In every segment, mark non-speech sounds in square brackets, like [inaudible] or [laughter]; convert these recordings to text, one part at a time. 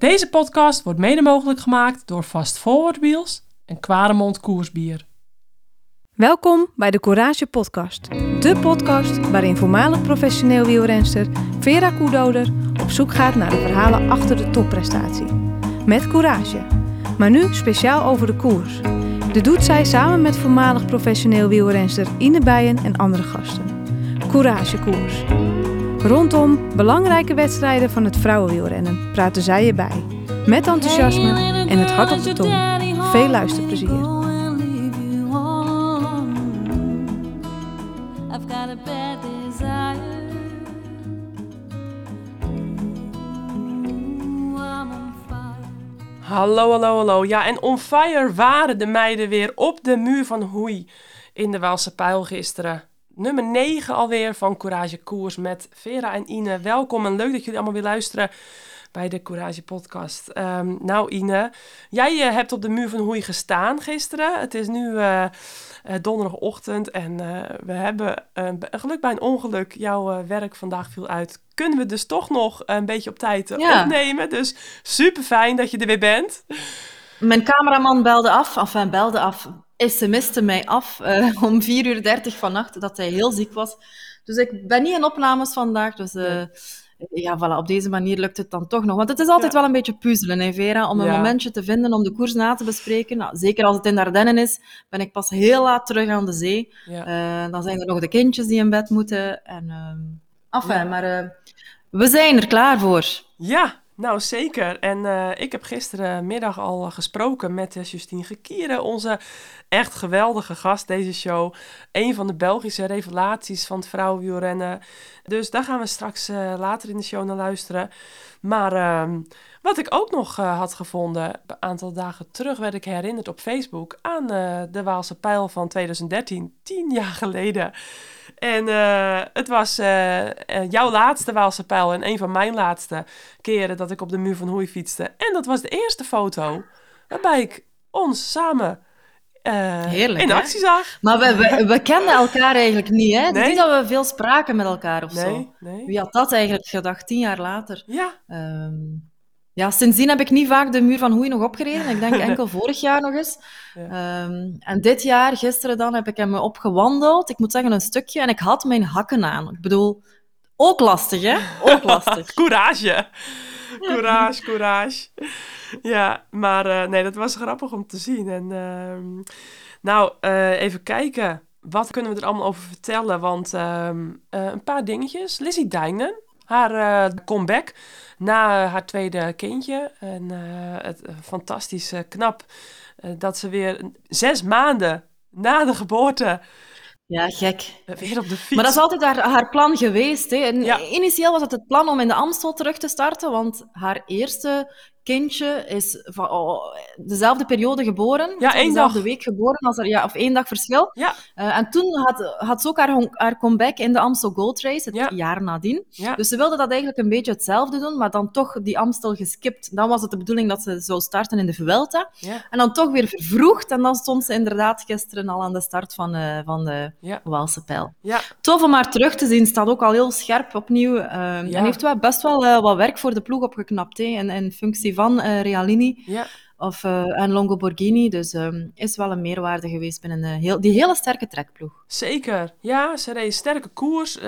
Deze podcast wordt mede mogelijk gemaakt door Fast Forward Wheels en Kwaremond Koersbier. Welkom bij de Courage Podcast. De podcast waarin voormalig professioneel wielrenster Vera Koedoder op zoek gaat naar de verhalen achter de topprestatie. Met courage. Maar nu speciaal over de koers. Dit doet zij samen met voormalig professioneel wielrenster Ine Bijen en andere gasten. Courage Koers. Rondom belangrijke wedstrijden van het vrouwenwielrennen praten zij erbij. Met enthousiasme en het hart op de tong. Veel luisterplezier. Hallo, hallo, hallo. Ja, en on fire waren de meiden weer op de muur van Hoei in de Waalse Pijl gisteren. Nummer 9 alweer van Courage Koers met Vera en Ine. Welkom en leuk dat jullie allemaal weer luisteren bij de Courage podcast. Ehm, nou Ine, jij eh, hebt op de muur van Hoei gestaan gisteren. Het is nu eh, eh, donderdagochtend en we hebben geluk bij een ongeluk. Jouw werk vandaag viel uit. Kunnen we dus toch nog een beetje op tijd Ja. opnemen. Dus super fijn dat je er weer bent. Mijn cameraman belde af, enfin belde af, sms'te mij af eh, [laughs] om 4.30 uur 30 vannacht dat hij heel ziek was. Dus ik ben niet in opnames vandaag, dus eh, ja, voilà, op deze manier lukt het dan toch nog. Want het is altijd Ja. wel een beetje puzzelen, hè, Vera, om een Ja. momentje te vinden om de koers na te bespreken. Nou, zeker als het in de Ardennen is, ben ik pas heel laat terug aan de zee. Eh, dan zijn er nog de kindjes die in bed moeten. En, ehm enfin, Ja. maar we zijn er klaar voor. Ja, nou zeker. En eh, ik heb gisterenmiddag al eh, gesproken met eh, Justine Gekieren, onze echt geweldige gast deze show. Een van de Belgische revelaties van het vrouwenwielrennen. Dus daar gaan we straks later in de show naar luisteren. Maar ehm, wat ik ook nog eh, had gevonden, een aantal dagen terug werd ik herinnerd op Facebook aan eh, de Waalse Pijl van 2013, tien jaar geleden. En eh, het was jouw laatste Waalse Pijl en een van mijn laatste keren dat ik op de muur van Hoei fietste. En dat was de eerste foto waarbij ik ons samen eh, Heerlijk, in hè? actie zag. Maar we, we, we kenden elkaar eigenlijk niet, hè? Het Nee. is niet dat we veel spraken met elkaar of zo. Nee, nee. Wie had dat eigenlijk gedacht, tien jaar later? Ja, Ehm, ja, sindsdien heb ik niet vaak de muur van Hoei nog opgereden. Ik denk [laughs] enkel vorig jaar nog eens. Ja. Ehm, en dit jaar, gisteren dan, heb ik hem opgewandeld. Ik moet zeggen, een stukje. En ik had mijn hakken aan. Ik bedoel, ook lastig, hè? Ook [laughs] lastig. courage. Courage, courage. Ja, maar eh, nee, dat was grappig om te zien. En ehm, nou, eh, even kijken. Wat kunnen we er allemaal over vertellen? Want ehm, eh, een paar dingetjes. Lizzie Dijnen, haar comeback na haar tweede kindje. En het fantastisch knap dat ze weer zes maanden na de geboorte Ja, gek. weer op de fiets. Maar dat is altijd haar, haar plan geweest. Hè. En Ja. Initieel was het het plan om in de Amstel terug te starten, want haar eerste kindje is van oh, dezelfde periode geboren. Ja, één dezelfde dag. week geboren, als er, ja, of één dag verschil. Ja, Eh, en toen had, had ze ook haar, comeback in de Amstel Gold Race, het Ja. jaar nadien. ja. Dus ze wilde dat eigenlijk een beetje hetzelfde doen, maar dan toch die Amstel geskipt. Dan was het de bedoeling dat ze zou starten in de Vuelta. ja, En dan toch weer vervroegd. En dan stond ze inderdaad gisteren al aan de start van, eh, van de Waalse pijl. ja. Tof om haar terug te zien. Staat ook al heel scherp opnieuw. Ja. En heeft wel best wel eh, wat werk voor de ploeg opgeknapt. Hè, in, in functie van eh, Realini ja. of, eh, en Longo Borghini. Dus ehm, is wel een meerwaarde geweest binnen eh, heel, die hele sterke trekploeg. Zeker. Ja, ze reed een sterke koers.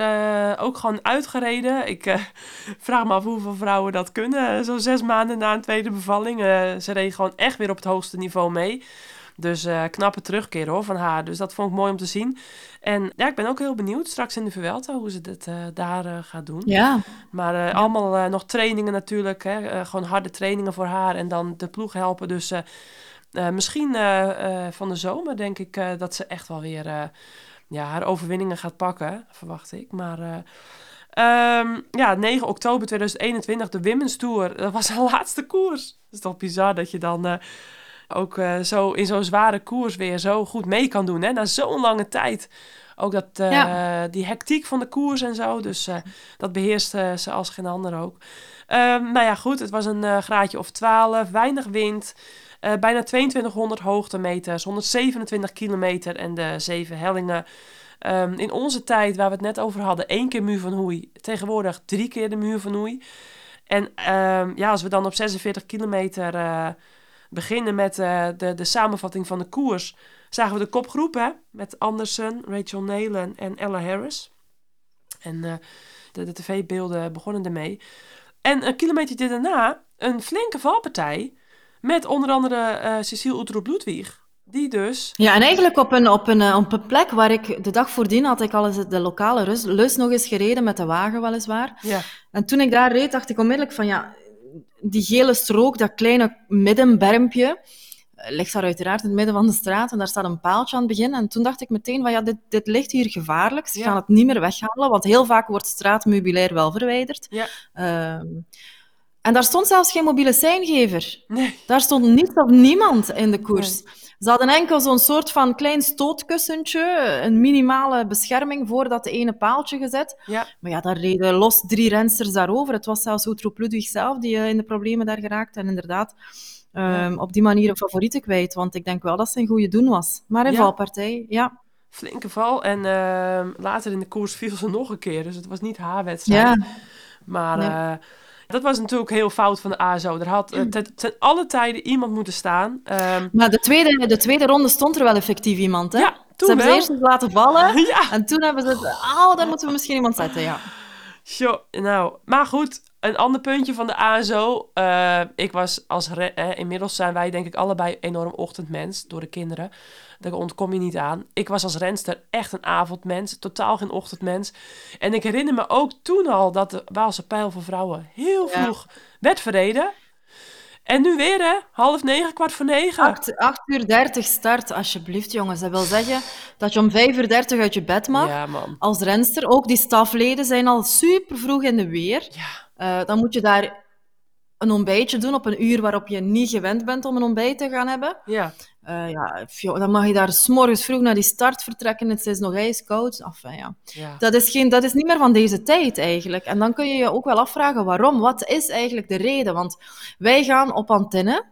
ook gewoon uitgereden. Ik [laughs] vraag me af hoeveel vrouwen dat kunnen. Zo zes maanden na een tweede bevalling. Ze reed gewoon echt weer op het hoogste niveau mee. Dus eh, knappe terugkeer hoor, van haar. Dus dat vond ik mooi om te zien. En ja, ik ben ook heel benieuwd straks in de Vuelta hoe ze dit eh, daar eh, gaat doen. Ja, Maar allemaal nog trainingen natuurlijk. Hè? gewoon harde trainingen voor haar. En dan de ploeg helpen. Dus misschien van de zomer denk ik dat ze echt wel weer ja, haar overwinningen gaat pakken. Verwacht ik. Maar eh, ehm, ja, 9 oktober 2021, de Women's Tour. Dat was haar [laughs] laatste koers. Dat is toch bizar dat je dan... ook eh, zo in zo'n zware koers weer zo goed mee kan doen. Hè? Na zo'n lange tijd. Ook dat, eh, die hectiek van de koers en zo. Dus eh, dat beheerst eh, ze als geen ander ook. Ehm, nou ja, goed. Het was een graadje of 12. Weinig wind. bijna 2200 hoogtemeters. 127 kilometer en de zeven hellingen. Ehm, in onze tijd, waar we het net over hadden, één keer muur van Hoei. Tegenwoordig drie keer de muur van Hoei. En ehm, ja, als we dan op 46 kilometer beginnen met eh, de, de samenvatting van de koers, zagen we de kopgroep hè, met Anderson, Rachel Nelen en Ella Harris. En eh, de, de tv-beelden begonnen ermee. En een kilometer daarna een flinke valpartij met onder andere eh Cecile Uttrup-Ludwig. Die dus... Ja, en eigenlijk op een, op, een, op een plek waar ik de dag voordien had ik al eens de lokale rus, lus nog eens gereden met de wagen weliswaar. Ja, En toen ik daar reed, dacht ik onmiddellijk van ja, die gele strook, dat kleine middenbermpje, eh, ligt daar uiteraard in het midden van de straat en daar staat een paaltje aan het begin. En toen dacht ik meteen van ja, dit, dit ligt hier gevaarlijk. Ze Ja. gaan het niet meer weghalen, want heel vaak wordt straatmeubilair wel verwijderd. ja, Ehm, en daar stond zelfs geen mobiele seingever. nee. Daar stond niets of niemand in de koers. Ze hadden enkel zo'n soort van klein stootkussentje, een minimale bescherming voor dat ene paaltje gezet. Ja, Maar ja, daar reden los drie rensters daarover. Het was zelfs Utroep Ludwig zelf die eh, in de problemen daar geraakt. En inderdaad, ehm, op die manier een favoriete kwijt. Want ik denk wel dat ze een goede doen was. Maar in Ja. valpartij, ja. flinke val. En ehm, later in de koers viel ze nog een keer. Dus het was niet haar wedstrijd. Ja, Maar Nee. eh, dat was natuurlijk heel fout van de ASO. Er had eh, ten, ten alle tijden iemand moeten staan. Ehm, maar de tweede, de tweede ronde stond er wel effectief iemand. Hè? Ja, ze toen hebben ze eerst laten vallen. [laughs] ja, En toen hebben ze... Oh, daar moeten we misschien iemand zetten, ja. Tjo, nou, maar goed, een ander puntje van de ASO. Eh, ik was als, eh, inmiddels zijn wij denk ik allebei enorm ochtendmens door de kinderen. Daar ontkom je niet aan. Ik was als renster echt een avondmens, totaal geen ochtendmens. En ik herinner me ook toen al dat de Waalse pijl voor vrouwen heel Ja. vroeg werd verreden. En nu weer hè, half negen, kwart voor negen. 8, 8 uur 30 start, alsjeblieft, jongens. Dat wil zeggen dat je om 5 uur 30 uit je bed mag. Ja man, Als renster. Ook die stafleden zijn al super vroeg in de weer. ja, Eh, dan moet je daar een ontbijtje doen op een uur waarop je niet gewend bent om een ontbijt te gaan hebben. ja, Eh, ja, dan mag je daar s'morgens vroeg naar die start vertrekken. Het is nog ijskoud. Enfin, ja. ja. dat, is geen, dat is niet meer van deze tijd eigenlijk. En dan kun je je ook wel afvragen waarom. Wat is eigenlijk de reden? Want wij gaan op antenne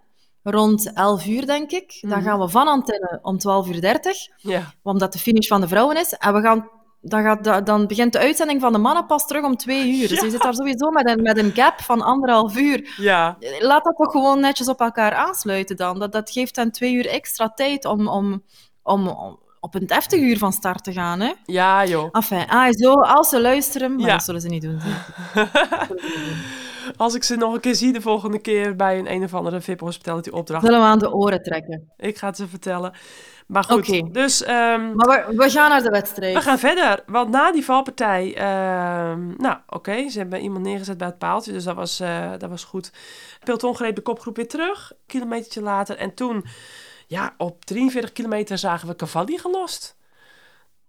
rond 11 uur, denk ik. Dan Mhm. gaan we van antenne om 12 uur 30, ja. omdat de finish van de vrouwen is. En we gaan, dan, gaat, de- dan begint de uitzending van de mannen pas terug om 2 uur. Dus Ja. je zit daar sowieso met een, met een gap van anderhalf uur. ja. Laat dat toch gewoon netjes op elkaar aansluiten dan. Dat, dat geeft hen twee uur extra tijd om, om, om, om op een deftig uur van start te gaan. Hè? Ja, joh. Enfin, ASO, als ze luisteren, maar Ja. [laughs] dat zullen ze niet doen. Als ik ze nog een keer zie de volgende keer bij een een of andere VIP Hospitality opdracht. Zullen we aan de oren trekken. Ik ga het ze vertellen. Maar goed, dus ehm, Maar we, we gaan naar de wedstrijd. we gaan verder. Want na die valpartij, ehm, nou oké, ze hebben iemand neergezet bij het paaltje, dus dat was, eh, dat was goed. Peloton greep de kopgroep weer terug, een kilometertje later. En toen, ja, op 43 kilometer zagen we Cavalli gelost.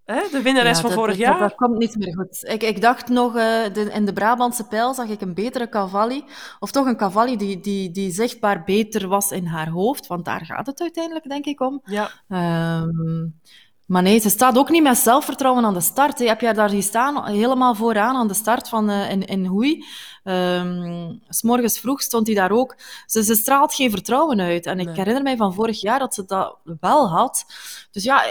Hè? De winnares Ja, van dat- vorig dat, jaar. Dat, komt niet meer goed. Ik, ik dacht nog, eh, de, in de Brabantse pijl zag ik een betere Cavalli. Of toch een Cavalli die, die, die zichtbaar beter was in haar hoofd. Want daar gaat het uiteindelijk, denk ik, om. Ja, Ehm, maar nee, ze staat ook niet met zelfvertrouwen aan de start. hè. Heb jij daar gestaan, helemaal vooraan aan de start van eh, in, in Hoei? Ehm, s morgens vroeg stond hij daar ook. Ze, ze straalt geen vertrouwen uit. En ik Nee. herinner mij van vorig jaar dat ze dat wel had. Dus ja,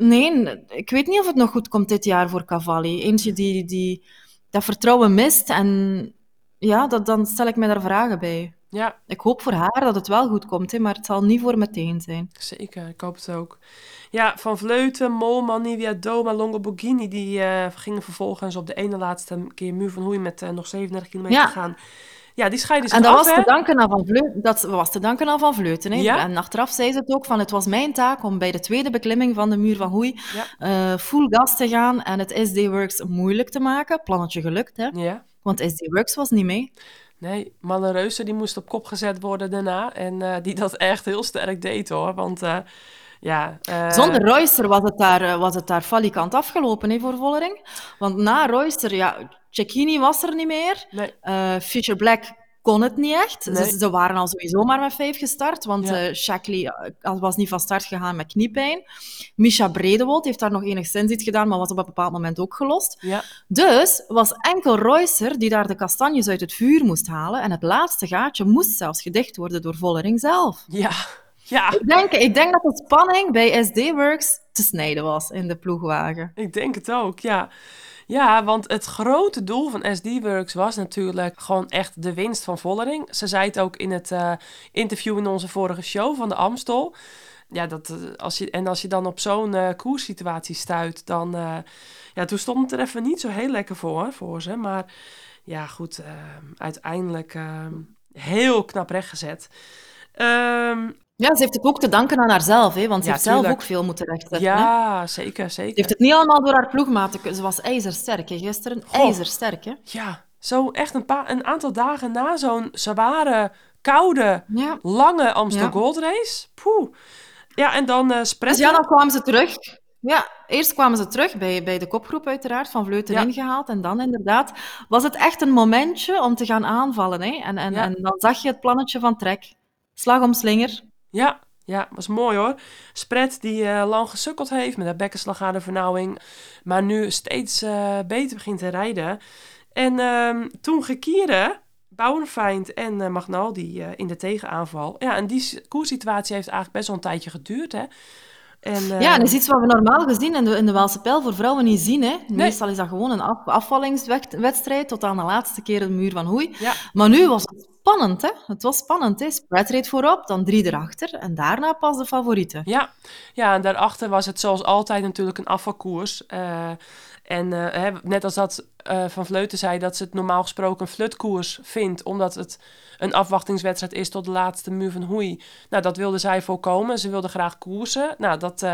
nee, ik weet niet of het nog goed komt dit jaar voor Cavalli. Eentje die, die dat vertrouwen mist. En ja, dat, dan stel ik mij daar vragen bij. ja, Ik hoop voor haar dat het wel goed komt, hè, maar het zal niet voor meteen zijn. zeker. Ik hoop het ook. Ja, Van Vleuten, Molman, Nivia Doma, Longo Borghini, die eh, gingen vervolgens op de ene laatste keer Muur van Hoei met eh, nog 37 kilometer Ja. gaan. Ja, die scheiden zich En dat af, was, te danken aan Van Vleuten, dat was te danken aan Van Vleuten. Hè? Ja? En achteraf zei ze het ook, van het was mijn taak om bij de tweede beklimming van de muur van Hoei Ja. eh, full gas te gaan en het SD-Works moeilijk te maken. Plannetje gelukt, hè? Ja. want SD-Works was niet mee. Nee, Malle Reuser die moest op kop gezet worden daarna. En eh, die dat echt heel sterk deed hoor. Want eh, ja. Zonder Royster was het daar, was het daar falikant afgelopen hè, voor Vollering. Want na Royster, ja, Cecchini was er niet meer. Nee, Eh, Fisher Black kon het niet echt. Nee. Ze, ze waren al sowieso maar met vijf gestart, want Ja. eh Shackley eh, was niet van start gegaan met kniepijn. Misha Bredewold heeft daar nog enigszins iets gedaan, maar was op een bepaald moment ook gelost. ja, Dus was enkel Royster die daar de kastanjes uit het vuur moest halen en het laatste gaatje moest zelfs gedicht worden door Vollering zelf. ja, ja. Ik denk, ik denk dat de spanning bij SD Works te snijden was in de ploegwagen. Ik denk het ook, ja. Ja, want het grote doel van SD Works was natuurlijk gewoon echt de winst van Vollering. Ze zei het ook in het eh, interview in onze vorige show van de Amstel. Ja, dat, eh, als je, en als je dan op zo'n uh, koerssituatie stuit, dan... Ja, toen stond het er even niet zo heel lekker voor, voor ze. Maar ja, goed, uiteindelijk heel knap rechtgezet. Um, ja, ze heeft het ook te danken aan haarzelf, hè, want ze Ja, heeft zelf ook veel moeten rechtzetten. hè. ja, zeker, Ze zeker. heeft het niet allemaal door haar ploegmaten. Ze was ijzersterk, hè, gisteren. Goh. IJzersterk, hè. Ja, zo echt een, paar, een aantal dagen na zo'n zware, koude, Ja. lange Amstel Ja. Gold Race. Poeh. Ja, en dan spread. Dus ja, dan kwamen ze terug. Ja, eerst kwamen ze terug bij, bij de kopgroep uiteraard, van Vleuten Ja. ingehaald. En dan inderdaad was het echt een momentje om te gaan aanvallen. Hè. En, en, en dan zag je het plannetje van Trek. Slag om slinger. Ja, ja, was mooi hoor. Spread die eh, lang gesukkeld heeft met haar bekkenslagadervernauwing. Maar nu steeds eh, beter begint te rijden. En ehm, toen Gekieren, Bouwenfeind en eh Magnaldi in de tegenaanval. Ja, en die koerssituatie heeft eigenlijk best wel een tijdje geduurd hè. En, Ja, dat is iets wat we normaal gezien in de, in de Waalse pijl voor vrouwen niet zien. Hè. Meestal is dat gewoon een af, afvallingswedstrijd tot aan de laatste keer de muur van Hoei. Ja, Maar nu was het spannend. Hè. Het was spannend. Hè. Spread reed voorop, dan drie erachter. En daarna pas de favorieten. Ja, ja, en daarachter was het zoals altijd natuurlijk een afvalkoers. Eh, en eh, net als dat eh, Van Vleuten zei dat ze het normaal gesproken een flutkoers vindt, omdat het een afwachtingswedstrijd is tot de laatste muur van Hoei. Nou, dat wilde zij voorkomen. Ze wilde graag koersen. Nou, dat,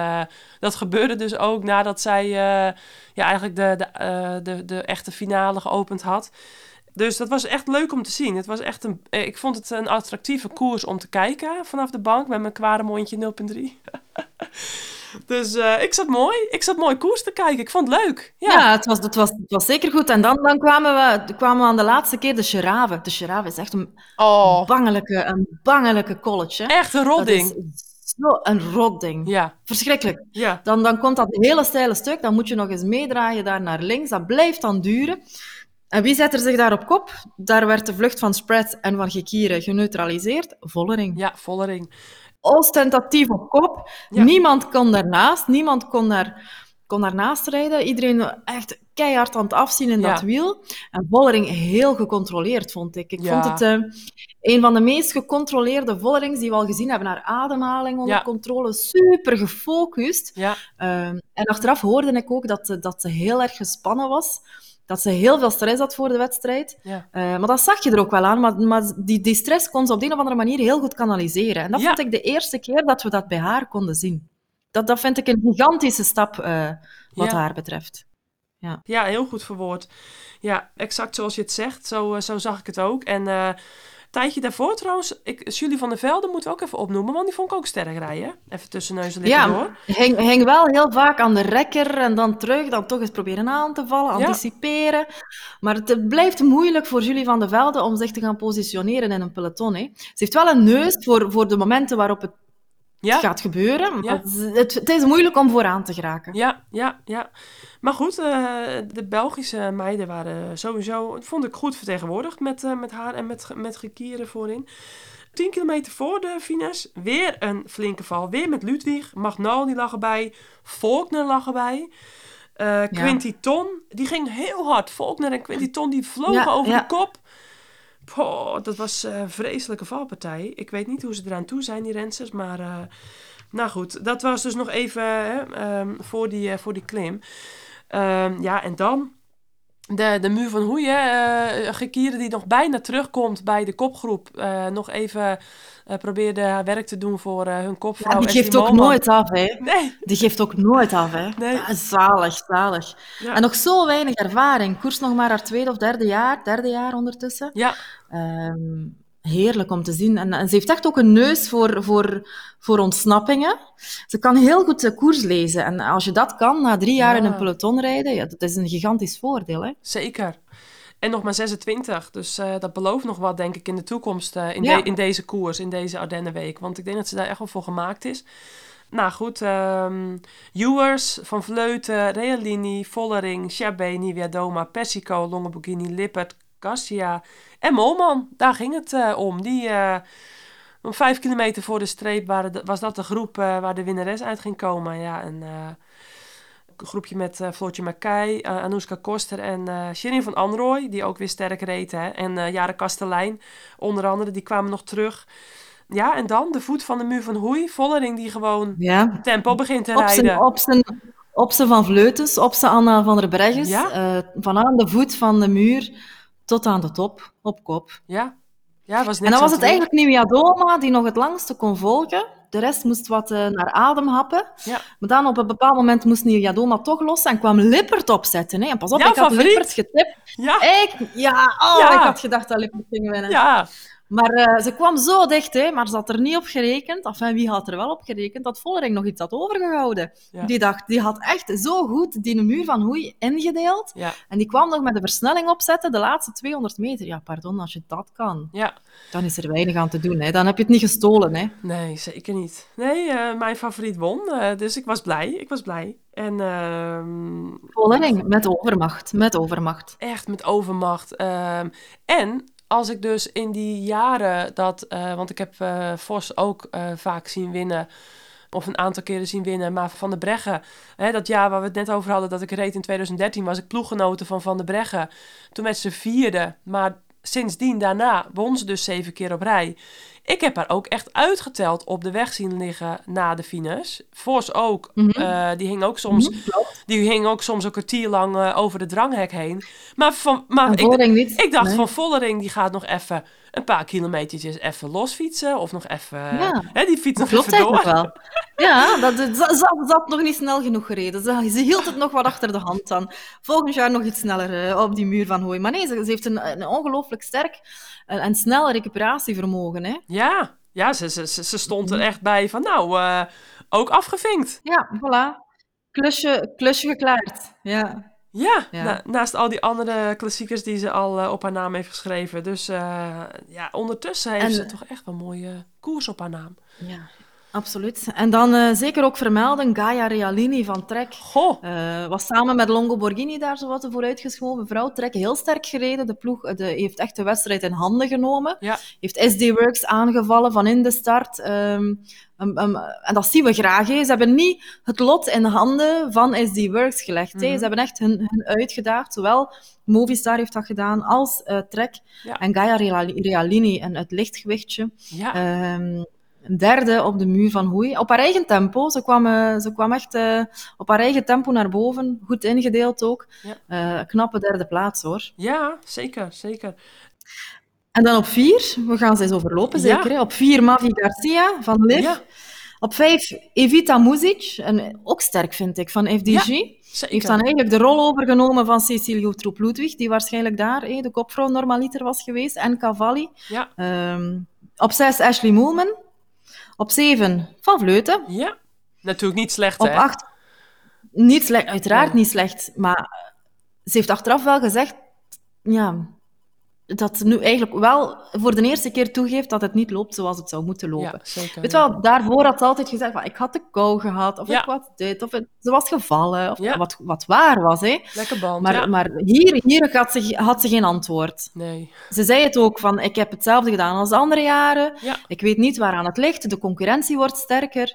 dat gebeurde dus ook nadat zij ja, eigenlijk de, de, de, de echte finale geopend had. Dus dat was echt leuk om te zien. Het was echt een, eh, ik vond het een attractieve koers om te kijken vanaf de bank met mijn kwade mondje 0.3. [laughs] dus eh, ik zat mooi. Ik zat mooi koers te kijken. Ik vond het leuk. Ja, Ja, het, was, het, was, het was zeker goed. En dan, dan kwamen, we, kwamen we aan de laatste keer de Gerave. De Gerave is echt een Oh, bangelijke, een bangelijke college. hè. echt een is zo een rotding. Ja, Verschrikkelijk. ja, Dan, dan komt dat hele steile stuk, dan moet je nog eens meedraaien daar naar links. Dat blijft dan duren. En wie zet er zich daar op kop? Daar werd de vlucht van Spread en van Gekieren geneutraliseerd. Vollering. ja, Vollering. Ostentatief op kop. Ja. Niemand kon daarnaast. Niemand kon, daar, kon daarnaast rijden. Iedereen echt keihard aan het afzien in Ja. dat wiel. En Vollering heel gecontroleerd, vond ik. Ik Ja. vond het eh, een van de meest gecontroleerde Vollerings die we al gezien hebben. Haar ademhaling onder Ja. controle. Super gefocust. Ja, Ehm, en achteraf hoorde ik ook dat, ze- dat ze heel erg gespannen was. Dat ze heel veel stress had voor de wedstrijd. ja, Eh, maar dat zag je er ook wel aan. Maar, maar die, die stress kon ze op de een of andere manier heel goed kanaliseren. En dat Ja. vond ik de eerste keer dat we dat bij haar konden zien. Dat, dat vind ik een gigantische stap eh, wat Ja. haar betreft. ja, heel goed verwoord. Ja, exact zoals je het zegt. Zo, eh, zo zag ik het ook. En tijdje daarvoor trouwens, ik, Julie van der Velde moeten we ook even opnoemen, want die vond ik ook sterk rijden. Even tussen neus en lippen Ja, door. hing, hing wel heel vaak aan de rekker en dan terug, dan toch eens proberen aan te vallen, Ja. anticiperen. Maar het blijft moeilijk voor Julie van der Velde om zich te gaan positioneren in een peloton. Hè. Ze heeft wel een neus voor, voor de momenten waarop het Ja, gaat gebeuren. Ja. Het, het is moeilijk om vooraan te geraken. Ja, ja, ja. Maar goed, eh, de Belgische meiden waren sowieso, vond ik goed vertegenwoordigd met, eh, met haar en met, met Gekieren voorin. 10 kilometer voor de finish, weer een flinke val. Weer met Ludwig, Magnal die lag erbij, Faulkner lag erbij. Eh Quinty Ton, die ging heel hard. Faulkner en Quinty Ton die vlogen over de kop. Dat was eh, een vreselijke valpartij. Ik weet niet hoe ze eraan toe zijn, die rensters. Maar eh, nou goed, dat was dus nog even hè, ehm, voor, die, eh, voor die klim. Ehm, ja, en dan de, de muur van Hoeien. eh Gekieren die nog bijna terugkomt bij de kopgroep. eh, nog even eh, probeerde haar werk te doen voor hun kopvrouw. Ja, die geeft ook nooit af, hè. Nee. Die geeft ook nooit af, hè. Nee. Ja, zalig, zalig. Ja. En nog zo weinig ervaring. Koers nog maar haar tweede of derde jaar, derde jaar ondertussen. Ja, Ehm, heerlijk om te zien. En, en ze heeft echt ook een neus voor, voor, voor ontsnappingen. Ze kan heel goed de koers lezen. En als je dat kan, na drie jaar in een peloton rijden, ja, dat is een gigantisch voordeel, hè. zeker. En nog maar 26. Dus eh, dat belooft nog wat, denk ik, in de toekomst. eh, in, Ja. de- in deze koers, in deze Ardennenweek. Want ik denk dat ze daar echt wel voor gemaakt is. Nou goed, ehm Ewers, Van Vleuten, Realini, Vollering, Chabé, Nivea Doma, Persico, Longoborghini, Lippert, Cassia en Molman. Daar ging het eh, om. Die, eh, om vijf kilometer voor de streep waren de- was dat de groep eh, waar de winnares uit ging komen. Ja, en een groepje met Floortje Mackay, Anouska Koster en Shirin van Anrooy, die ook weer sterk reed. Hè? En Jaren Kastelein, onder andere, die kwamen nog terug. Ja, en dan de voet van de muur van Hoei. Vollering die gewoon Ja. tempo begint te Op rijden. zijn, op zijn, op zijn Van Vleutens, op zijn Anna van der Bregges. Ja. eh, van aan de voet van de muur tot aan de top, op kop. Ja, ja was En dan was het eigenlijk Nieuwia Doma die nog het langste kon volgen. De rest moest wat eh, naar adem happen. Ja. Maar dan op een bepaald moment moest Nieuwia Doma toch los en kwam Lippert opzetten. Hè. En pas op, ik had favoriet? Lippert getipt. Ja, Ik, ja, oh, Ja. ik had gedacht dat Lippert ging winnen. ja, Maar eh, ze kwam zo dicht, hè, maar ze had er niet op gerekend. Enfin, wie had er wel op gerekend? Dat Vollering nog iets had overgehouden. Ja. Die dacht, die had echt zo goed die muur van Hoei ingedeeld. ja, En die kwam nog met de versnelling opzetten, de laatste 200 meter. Ja, pardon, als je dat kan, ja. dan is er weinig aan te doen. Hè. Dan heb je het niet gestolen. Hè. Nee, zeker niet. Nee, eh, mijn favoriet won, eh, dus ik was blij. Ik was blij. En ehm, Vollering, met overmacht. Met overmacht. echt met overmacht. Ehm, en als ik dus in die jaren dat, eh, want ik heb eh, Vos ook eh, vaak zien winnen, of een aantal keren zien winnen, maar Van der Breggen, hè, dat jaar waar we het net over hadden, dat ik reed in 2013, was ik ploeggenoten van Van der Breggen. Toen werd ze vierde, maar sindsdien daarna won ze dus zeven keer op rij. Ik heb haar ook echt uitgeteld op de weg zien liggen na de finish. Vos ook. Mhm. eh, die hing ook soms, die hing ook soms een kwartier lang eh, over de dranghek heen. Maar, van, maar ik, dacht Nee. van Vollering, die gaat nog even een paar kilometertjes even losfietsen. Of nog even... Ja. Hè, die fiets nog Klopt even door. eigenlijk wel. Ja, dat, had nog niet snel genoeg gereden. Ze, ze hield het nog wat achter de hand dan. Volgend jaar nog iets sneller eh, op die muur van Hooi. Maar nee, ze, ze heeft een, een ongelooflijk sterk en, en snel recuperatievermogen. Hè? Ja, ja ze, ze, ze, ze stond er echt bij van nou, eh, ook afgevinkt. Ja, voilà. Klusje, klusje geklaard. Ja. Ja, Ja. na- naast al die andere klassiekers die ze al eh, op haar naam heeft geschreven. Dus eh, ja, ondertussen heeft En- ze toch echt wel een mooie koers op haar naam. ja, absoluut. En dan eh, zeker ook vermelden, Gaia Realini van Trek. Goh, Eh, was samen met Longo Borghini daar zo wat de vooruitgeschoven vrouw. Trek heel sterk gereden. De ploeg eh, de, heeft echt de wedstrijd in handen genomen. Ja. Heeft SD Works aangevallen van in de start. Ehm, en dat zien we graag. Ze hebben niet het lot in handen van SD Works gelegd. Mhm. Ze hebben echt hun, hun uitgedaagd. Zowel Movistar heeft dat gedaan als eh, Trek. Ja. En Gaia Reali- Realini, een, het lichtgewichtje. ja, Ehm, een derde op de muur van Hoei. Op haar eigen tempo. Ze kwam, eh, ze kwam echt eh, op haar eigen tempo naar boven. Goed ingedeeld ook. Ja. Eh, knappe derde plaats hoor. ja, zeker, zeker. En dan op vier, we gaan ze eens overlopen zeker. Op vier Mavi Garcia van Liv. Ja, Op vijf Evita Muzic, en ook sterk vind ik, van FDG. zeker. Heeft dan eigenlijk de rol overgenomen van Cecilio Troep-Ludwig, die waarschijnlijk daar de kopvrouw normaliter was geweest. En Cavalli. Ja, Ehm, op zes Ashley Moolman. Op zeven Van Vleuten. ja. Natuurlijk niet slecht, Op hè? acht, niet slecht, uiteraard niet slecht. Maar ze heeft achteraf wel gezegd ja, dat nu eigenlijk wel voor de eerste keer toegeeft dat het niet loopt zoals het zou moeten lopen. Ja, zeker. Weet je wel, daarvoor had ze altijd gezegd van ik had de kou gehad, of Ja. ik had dit, of het- ze was gevallen, of wat, wat waar was. Hè. Lekker band, Maar, maar hier, hier had, ze, had ze geen antwoord. Nee. Ze zei het ook van, ik heb hetzelfde gedaan als de andere jaren. Ja. Ik weet niet waaraan het ligt. De concurrentie wordt sterker.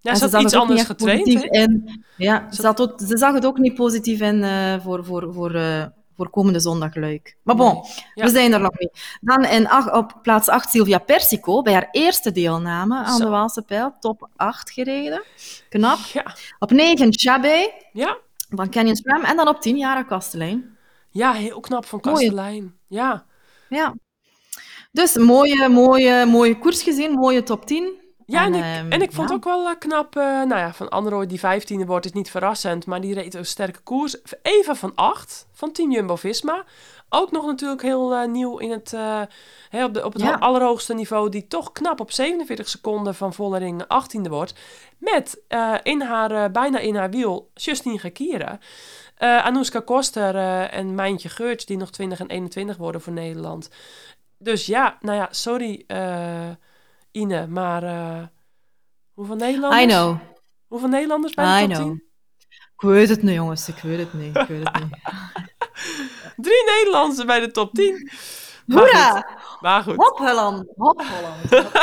Ja, ze had zag iets anders getraind, positief hè? in. Ja, ze, had ook- ze zag het ook niet positief in eh, voor, voor, voor, eh, voor komende zondag Luik. Maar bon, Nee. Ja. we zijn er nog niet. Dan in ach- op plaats 8 Sylvia Persico, bij haar eerste deelname aan Zo. de Waalse Pijl. Top 8 gereden. Knap. Ja, Op 9 Chabé ja. van Canyon Swam. En dan op 10 Jara Kastelein. ja heel knap van Kastelein. Ja. Ja. Dus mooie, mooie, mooie koers gezien, mooie top 10. Ja, en, ik, ehm, en ik vond ja. ook wel eh, knap, eh, nou ja, van Android die vijftiende wordt is niet verrassend, maar die reed een sterke koers. Eva van Acht van Team Jumbo-Visma, ook nog natuurlijk heel eh, nieuw in het, op, de, op het Ja. allerhoogste niveau, die toch knap op 47 seconden van Vollering 18e wordt, met in haar, bijna in haar wiel Justine Gekieren. Anouska Koster en Mijntje Geurts, die nog 20 en 21 worden voor Nederland. Dus ja, nou ja, sorry eh, Ine, maar eh, hoeveel Nederlanders? I know, Hoeveel Nederlanders bij de I top know. 10? Ik weet het niet, jongens. Ik weet het niet. Ik weet het niet. [laughs] Drie Nederlanders bij de top 10. Maar Hoera! goed, Maar goed. Hop Holland, hop Holland. [laughs]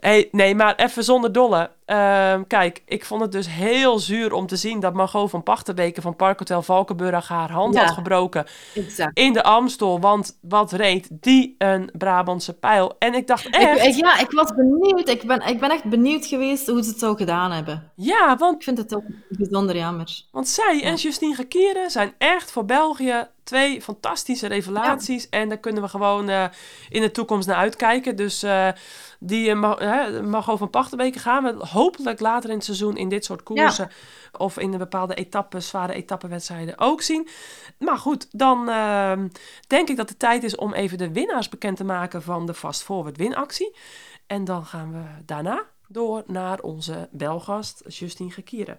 Hey, nee, maar even zonder dolle. Ehm, kijk, ik vond het dus heel zuur om te zien dat Margot van Pachterweken van Parkhotel Valkenburg haar hand Ja. had gebroken Exact. in de Amstel. Want wat reed die een Brabantse pijl? En ik dacht echt, Ik, ik- ja, ik was benieuwd. Ik ben, ik ben echt benieuwd geweest hoe ze het zou gedaan hebben. ja, want, Ik vind het ook bijzonder jammer. want zij en. Justine Gekieren zijn echt voor België twee fantastische revelaties. En daar kunnen we gewoon eh, in de toekomst naar uitkijken. Dus eh, die uh, mag, hè, Margot van Pachterweken gaan we hopelijk later in het seizoen in dit soort koersen... of in de bepaalde etappes, zware etappenwedstrijden ook zien. Maar goed, dan ehm, denk ik dat het tijd is om even de winnaars bekend te maken van de Fast Forward winactie. En dan gaan we daarna door naar onze belgast Justine Gekieren.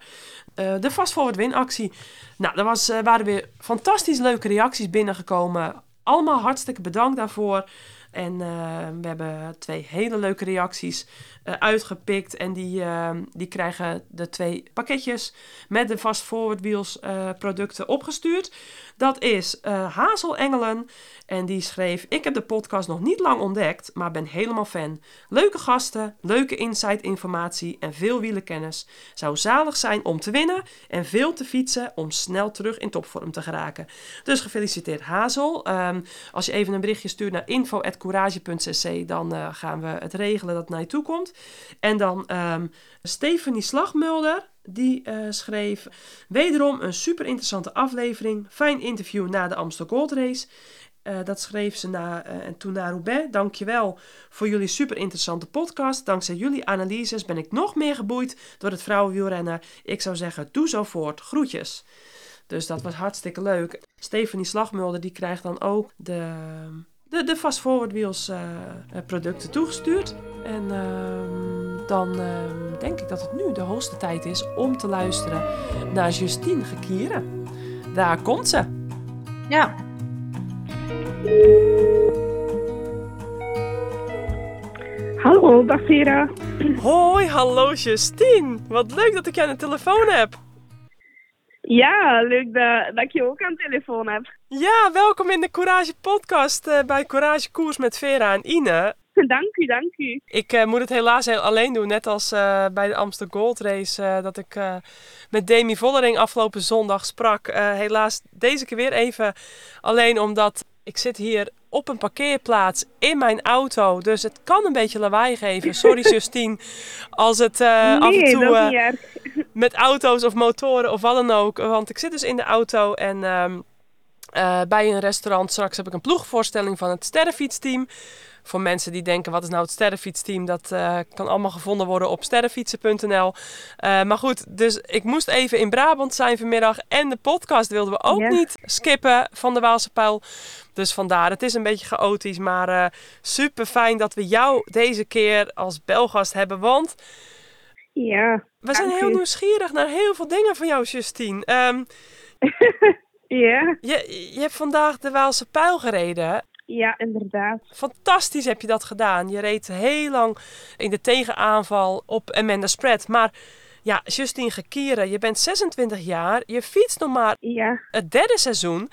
Eh, de Fast Forward winactie. Nou, er was, eh, waren weer fantastisch leuke reacties binnengekomen. Allemaal hartstikke bedankt daarvoor. En eh, we hebben twee hele leuke reacties eh, uitgepikt. En die, eh, die krijgen de twee pakketjes met de Fast Forward Wheels producten opgestuurd. Dat is eh Hazel Engelen. En die schreef: Ik heb de podcast nog niet lang ontdekt, maar ben helemaal fan. Leuke gasten, leuke insight-informatie en veel wielenkennis. Zou zalig zijn om te winnen en veel te fietsen om snel terug in topvorm te geraken. Dus gefeliciteerd Hazel. Ehm, als je even een berichtje stuurt naar info.courage.cc, dan eh, gaan we het regelen dat het naar je toe komt. En dan ehm Stephanie Slagmulder. Die eh, schreef wederom een super interessante aflevering. Fijn interview na de Amstel Gold Race. Eh, dat schreef ze na, eh, en toen naar Roubaix. Dankjewel voor jullie super interessante podcast. Dankzij jullie analyses ben ik nog meer geboeid door het vrouwenwielrennen. Ik zou zeggen, doe zo voort. Groetjes. Dus dat was hartstikke leuk. Stephanie Slagmulder die krijgt dan ook de, de, de Fast Forward Wheels producten toegestuurd. En ehm, dan ehm, denk ik dat het nu de hoogste tijd is om te luisteren naar Justine Gekieren. Daar komt ze. Ja. Hallo, dag Vera. Hoi, hallo Justine. Wat leuk dat ik je aan de telefoon heb. Ja, leuk dat, dat ik je ook aan de telefoon heb. Ja, welkom in de Courage podcast eh, bij Courage Koers met Vera en Ine. Dank u, dank u. Ik eh, moet het helaas heel alleen doen, net als eh, bij de Amsterdam Gold Race, eh, dat ik met Demi Vollering afgelopen zondag sprak. Helaas deze keer weer even alleen omdat ik zit hier op een parkeerplaats in mijn auto, dus het kan een beetje lawaai geven. Sorry [laughs] Justine, als het af en toe met auto's of motoren of wat dan ook. Want ik zit dus in de auto en ehm, eh, bij een restaurant. Straks heb ik een ploegvoorstelling van het sterrenfietsteam. Voor mensen die denken, wat is nou het sterrenfietsteam? Dat eh, kan allemaal gevonden worden op sterrenfietsen.nl. Eh, maar goed, dus ik moest even in Brabant zijn vanmiddag. En de podcast wilden we ook niet skippen van de Waalse Pijl. Dus vandaar, het is een beetje chaotisch. Maar eh, super fijn dat we jou deze keer als belgast hebben. Want Ja, we zijn heel nieuwsgierig naar heel veel dingen van jou, Justine. Ehm, [laughs] ja, je, je hebt vandaag de Waalse Pijl gereden. Ja, inderdaad. Fantastisch heb je dat gedaan. Je reed heel lang in de tegenaanval op Amanda Spread. Maar ja, Justine Gekieren, je bent 26 jaar. Je fietst nog maar Ja, het derde seizoen.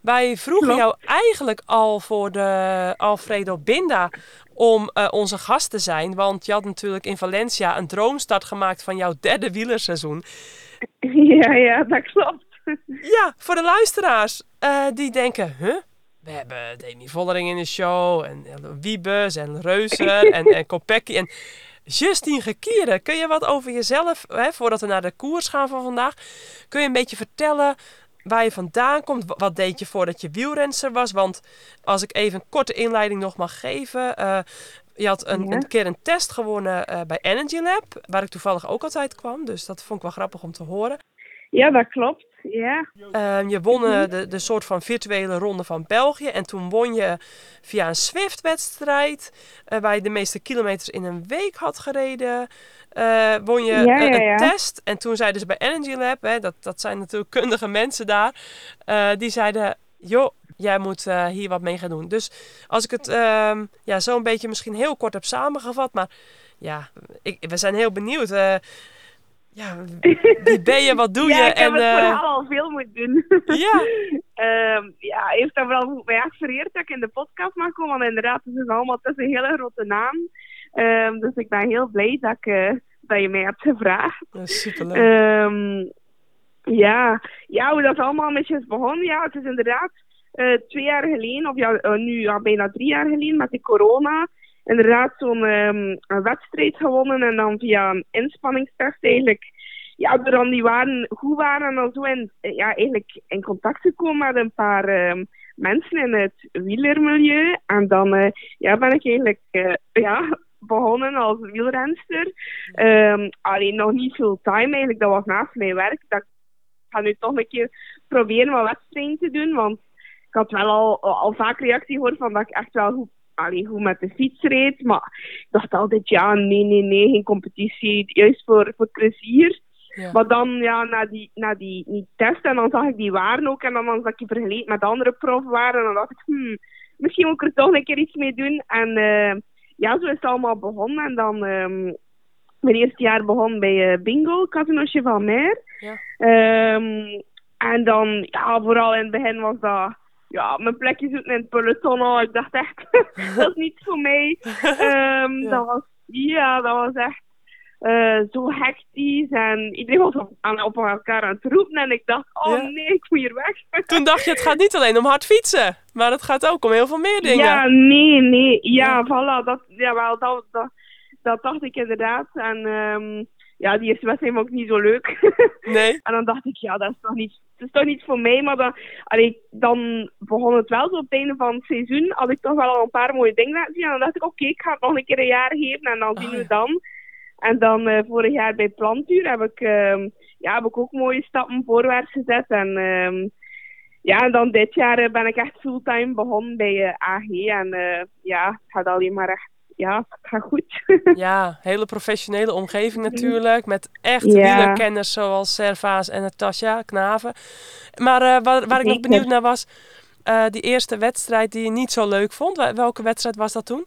Wij vroegen Klopt. jou eigenlijk al voor de Alfredo Binda om eh, onze gast te zijn. Want je had natuurlijk in Valencia een droomstart gemaakt van jouw derde wielerseizoen. [laughs] ja, ja, dat klopt. Ja, voor de luisteraars eh, die denken, huh? We hebben Demi Vollering in de show en, en Wiebes en Reuser [laughs] en, en Kopecky en Justine Gekieren. Kun je wat over jezelf, hè, voordat we naar de koers gaan van vandaag, kun je een beetje vertellen waar je vandaan komt? Wa- Wat deed je voordat je wielrenster was? Want als ik even een korte inleiding nog mag geven. eh, je had een, Ja. een keer een test gewonnen eh, bij Energy Lab, waar ik toevallig ook altijd kwam. Dus dat vond ik wel grappig om te horen. Ja, dat klopt. Ja, Ehm, je won eh, de, de soort van virtuele ronde van België. En toen won je via een Swift-wedstrijd. eh, waar je de meeste kilometers in een week had gereden. eh, won je Ja, een, ja, een ja. test. En toen zeiden ze bij Energy Lab, hè, dat, dat zijn natuurlijk kundige mensen daar. die zeiden, joh, jij moet hier wat mee gaan doen. Dus als ik het ehm, ja, zo een beetje misschien heel kort heb samengevat. Maar ja, ik, we zijn heel benieuwd. Ja, wie ben je, wat doe [laughs] ja je? ik heb en, het eh, verhaal al veel moeten doen. [laughs] ja, Ehm, ja, eerst en vooral mij echt vereerd dat ik in de podcast mag komen. Want inderdaad, het is allemaal tussen een hele grote naam. Ehm, dus ik ben heel blij dat, ik, eh, dat je mij hebt gevraagd. Dat is superleuk. Ehm, ja. ja, hoe dat allemaal met je is begonnen. Ja, het is inderdaad eh, twee jaar geleden, of ja, nu ja, bijna drie jaar geleden met de corona. Inderdaad, zo'n ehm, wedstrijd gewonnen en dan via een inspanningstest eigenlijk. Ja, door dan die waren goed waren en dan zo in, ja, eigenlijk in contact gekomen met een paar ehm, mensen in het wielermilieu. En dan eh, ja, ben ik eigenlijk eh, ja, [laughs] begonnen als wielrenster. Ehm, alleen nog niet full time eigenlijk, dat was naast mijn werk. Dat ik ga nu toch een keer proberen wat wedstrijden te doen, want ik had wel al, al vaak reactie gehoord van dat ik echt wel goed, allee, goed met de fiets reed. Maar ik dacht altijd, ja, nee, nee, nee, geen competitie, juist voor, voor plezier. Ja. Maar dan, ja, na die, na die, die test, en dan zag ik die waren ook, en dan zag ik vergeleken met andere profwaren, en dan dacht ik, hmm, misschien moet ik er toch een keer iets mee doen. En eh, ja, zo is het allemaal begonnen. En dan, ehm, mijn eerste jaar begon bij eh, Bingo, Casino Chevalmer. Ja. Ehm, en dan, ja, vooral in het begin was dat, ja, mijn plekje zoeken in het peloton. al. Ik dacht echt, [laughs] dat is niet voor mij. [laughs] Ehm, Ja. Dat was, ja, dat was echt eh, zo hectisch. En iedereen was op, aan, op elkaar aan het roepen. En ik dacht, oh Ja. nee, ik moet hier weg. [laughs] Toen dacht je, het gaat niet alleen om hard fietsen, maar het gaat ook om heel veel meer dingen. Ja, nee, nee. Ja, Ja. voilà. Dat, ja, wel, dat, dat, dat dacht ik inderdaad. En ehm, ja, die eerste wedstrijd vond ik niet zo leuk. Nee? en dan dacht ik, ja, dat is toch niet, is toch niet voor mij. Maar dan, allee, dan begon het wel zo op het einde van het seizoen. Had ik toch wel al een paar mooie dingen laten zien. En dan dacht ik, oké, ik ga het nog een keer een jaar geven. En dan zien Ah, we ja. dan. En dan eh, vorig jaar bij Plantuur heb ik, ehm, ja, heb ik ook mooie stappen voorwaarts gezet. En ehm, ja, en dan dit jaar eh, ben ik echt fulltime begonnen bij eh, AG. En ja, het gaat alleen maar echt, ja, gaat goed. [laughs] Ja, hele professionele omgeving natuurlijk. Met echt wielerkenners zoals Servaas en Natasja Knaven. Maar eh, waar, waar ik nog benieuwd naar was, eh, die eerste wedstrijd die je niet zo leuk vond. Wel- Welke wedstrijd was dat toen?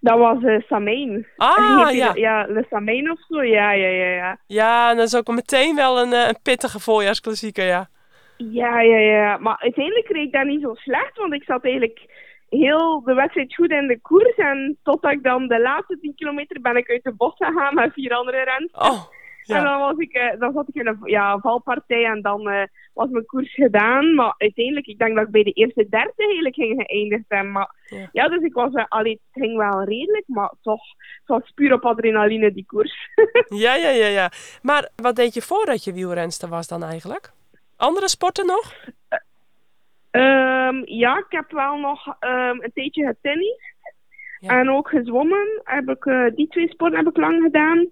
dat was eh Samein. Ah, [laughs] ja. Ja, Le Samein of zo. Ja, ja, ja, ja. Ja, en dat is ook meteen wel een, een pittige voorjaarsklassieker, ja. Ja, ja, ja. Maar uiteindelijk reed ik dat niet zo slecht, want ik zat eigenlijk heel de wedstrijd goed in de koers. En totdat ik dan de laatste 10 kilometer ben ik uit de bos gegaan met vier andere renners. Oh, En ja. dan, was ik, eh, dan zat ik in een ja, valpartij en dan eh, was mijn koers gedaan. Maar uiteindelijk, ik denk dat ik bij de eerste derde eigenlijk ging geëindigd zijn. Maar Ja. ja, dus ik was, uh, allee, het ging wel redelijk, maar toch, het was puur op adrenaline die koers. [laughs] Ja, ja, ja, ja. Maar wat deed je voordat je wielrenster was dan eigenlijk? Andere sporten nog? Ehm, ja, ik heb wel nog ehm, een tijdje getennist. Ja. En ook gezwommen. Heb ik, eh, die twee sporten heb ik lang gedaan.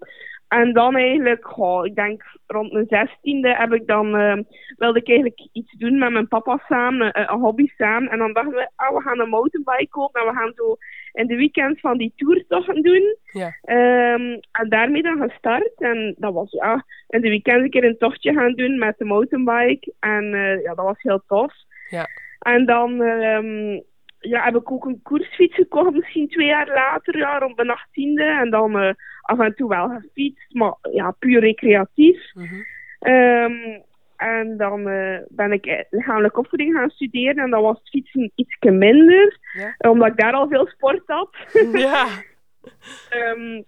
En dan eigenlijk, goh, ik denk rond mijn zestiende heb ik dan, ehm, wilde ik eigenlijk iets doen met mijn papa samen, eh, een hobby samen. En dan dachten we, ah, we gaan een mountainbike kopen en we gaan zo in de weekends van die toertochten doen. Ja. Ehm, en daarmee dan gestart. En dat was ja, in de weekend een keer een tochtje gaan doen met de mountainbike. En eh, ja, dat was heel tof. Ja. En dan ehm, ja, heb ik ook een koersfiets gekocht, misschien twee jaar later, ja, rond mijn achttiende. En dan eh, af en toe wel gefietst, maar ja, puur recreatief. Mhm. Ehm, en dan eh, ben ik eh, lichamelijke opvoeding gaan studeren en dan was het fietsen iets minder, Ja. omdat ik daar al veel sport had. [laughs] Ja. Ehm,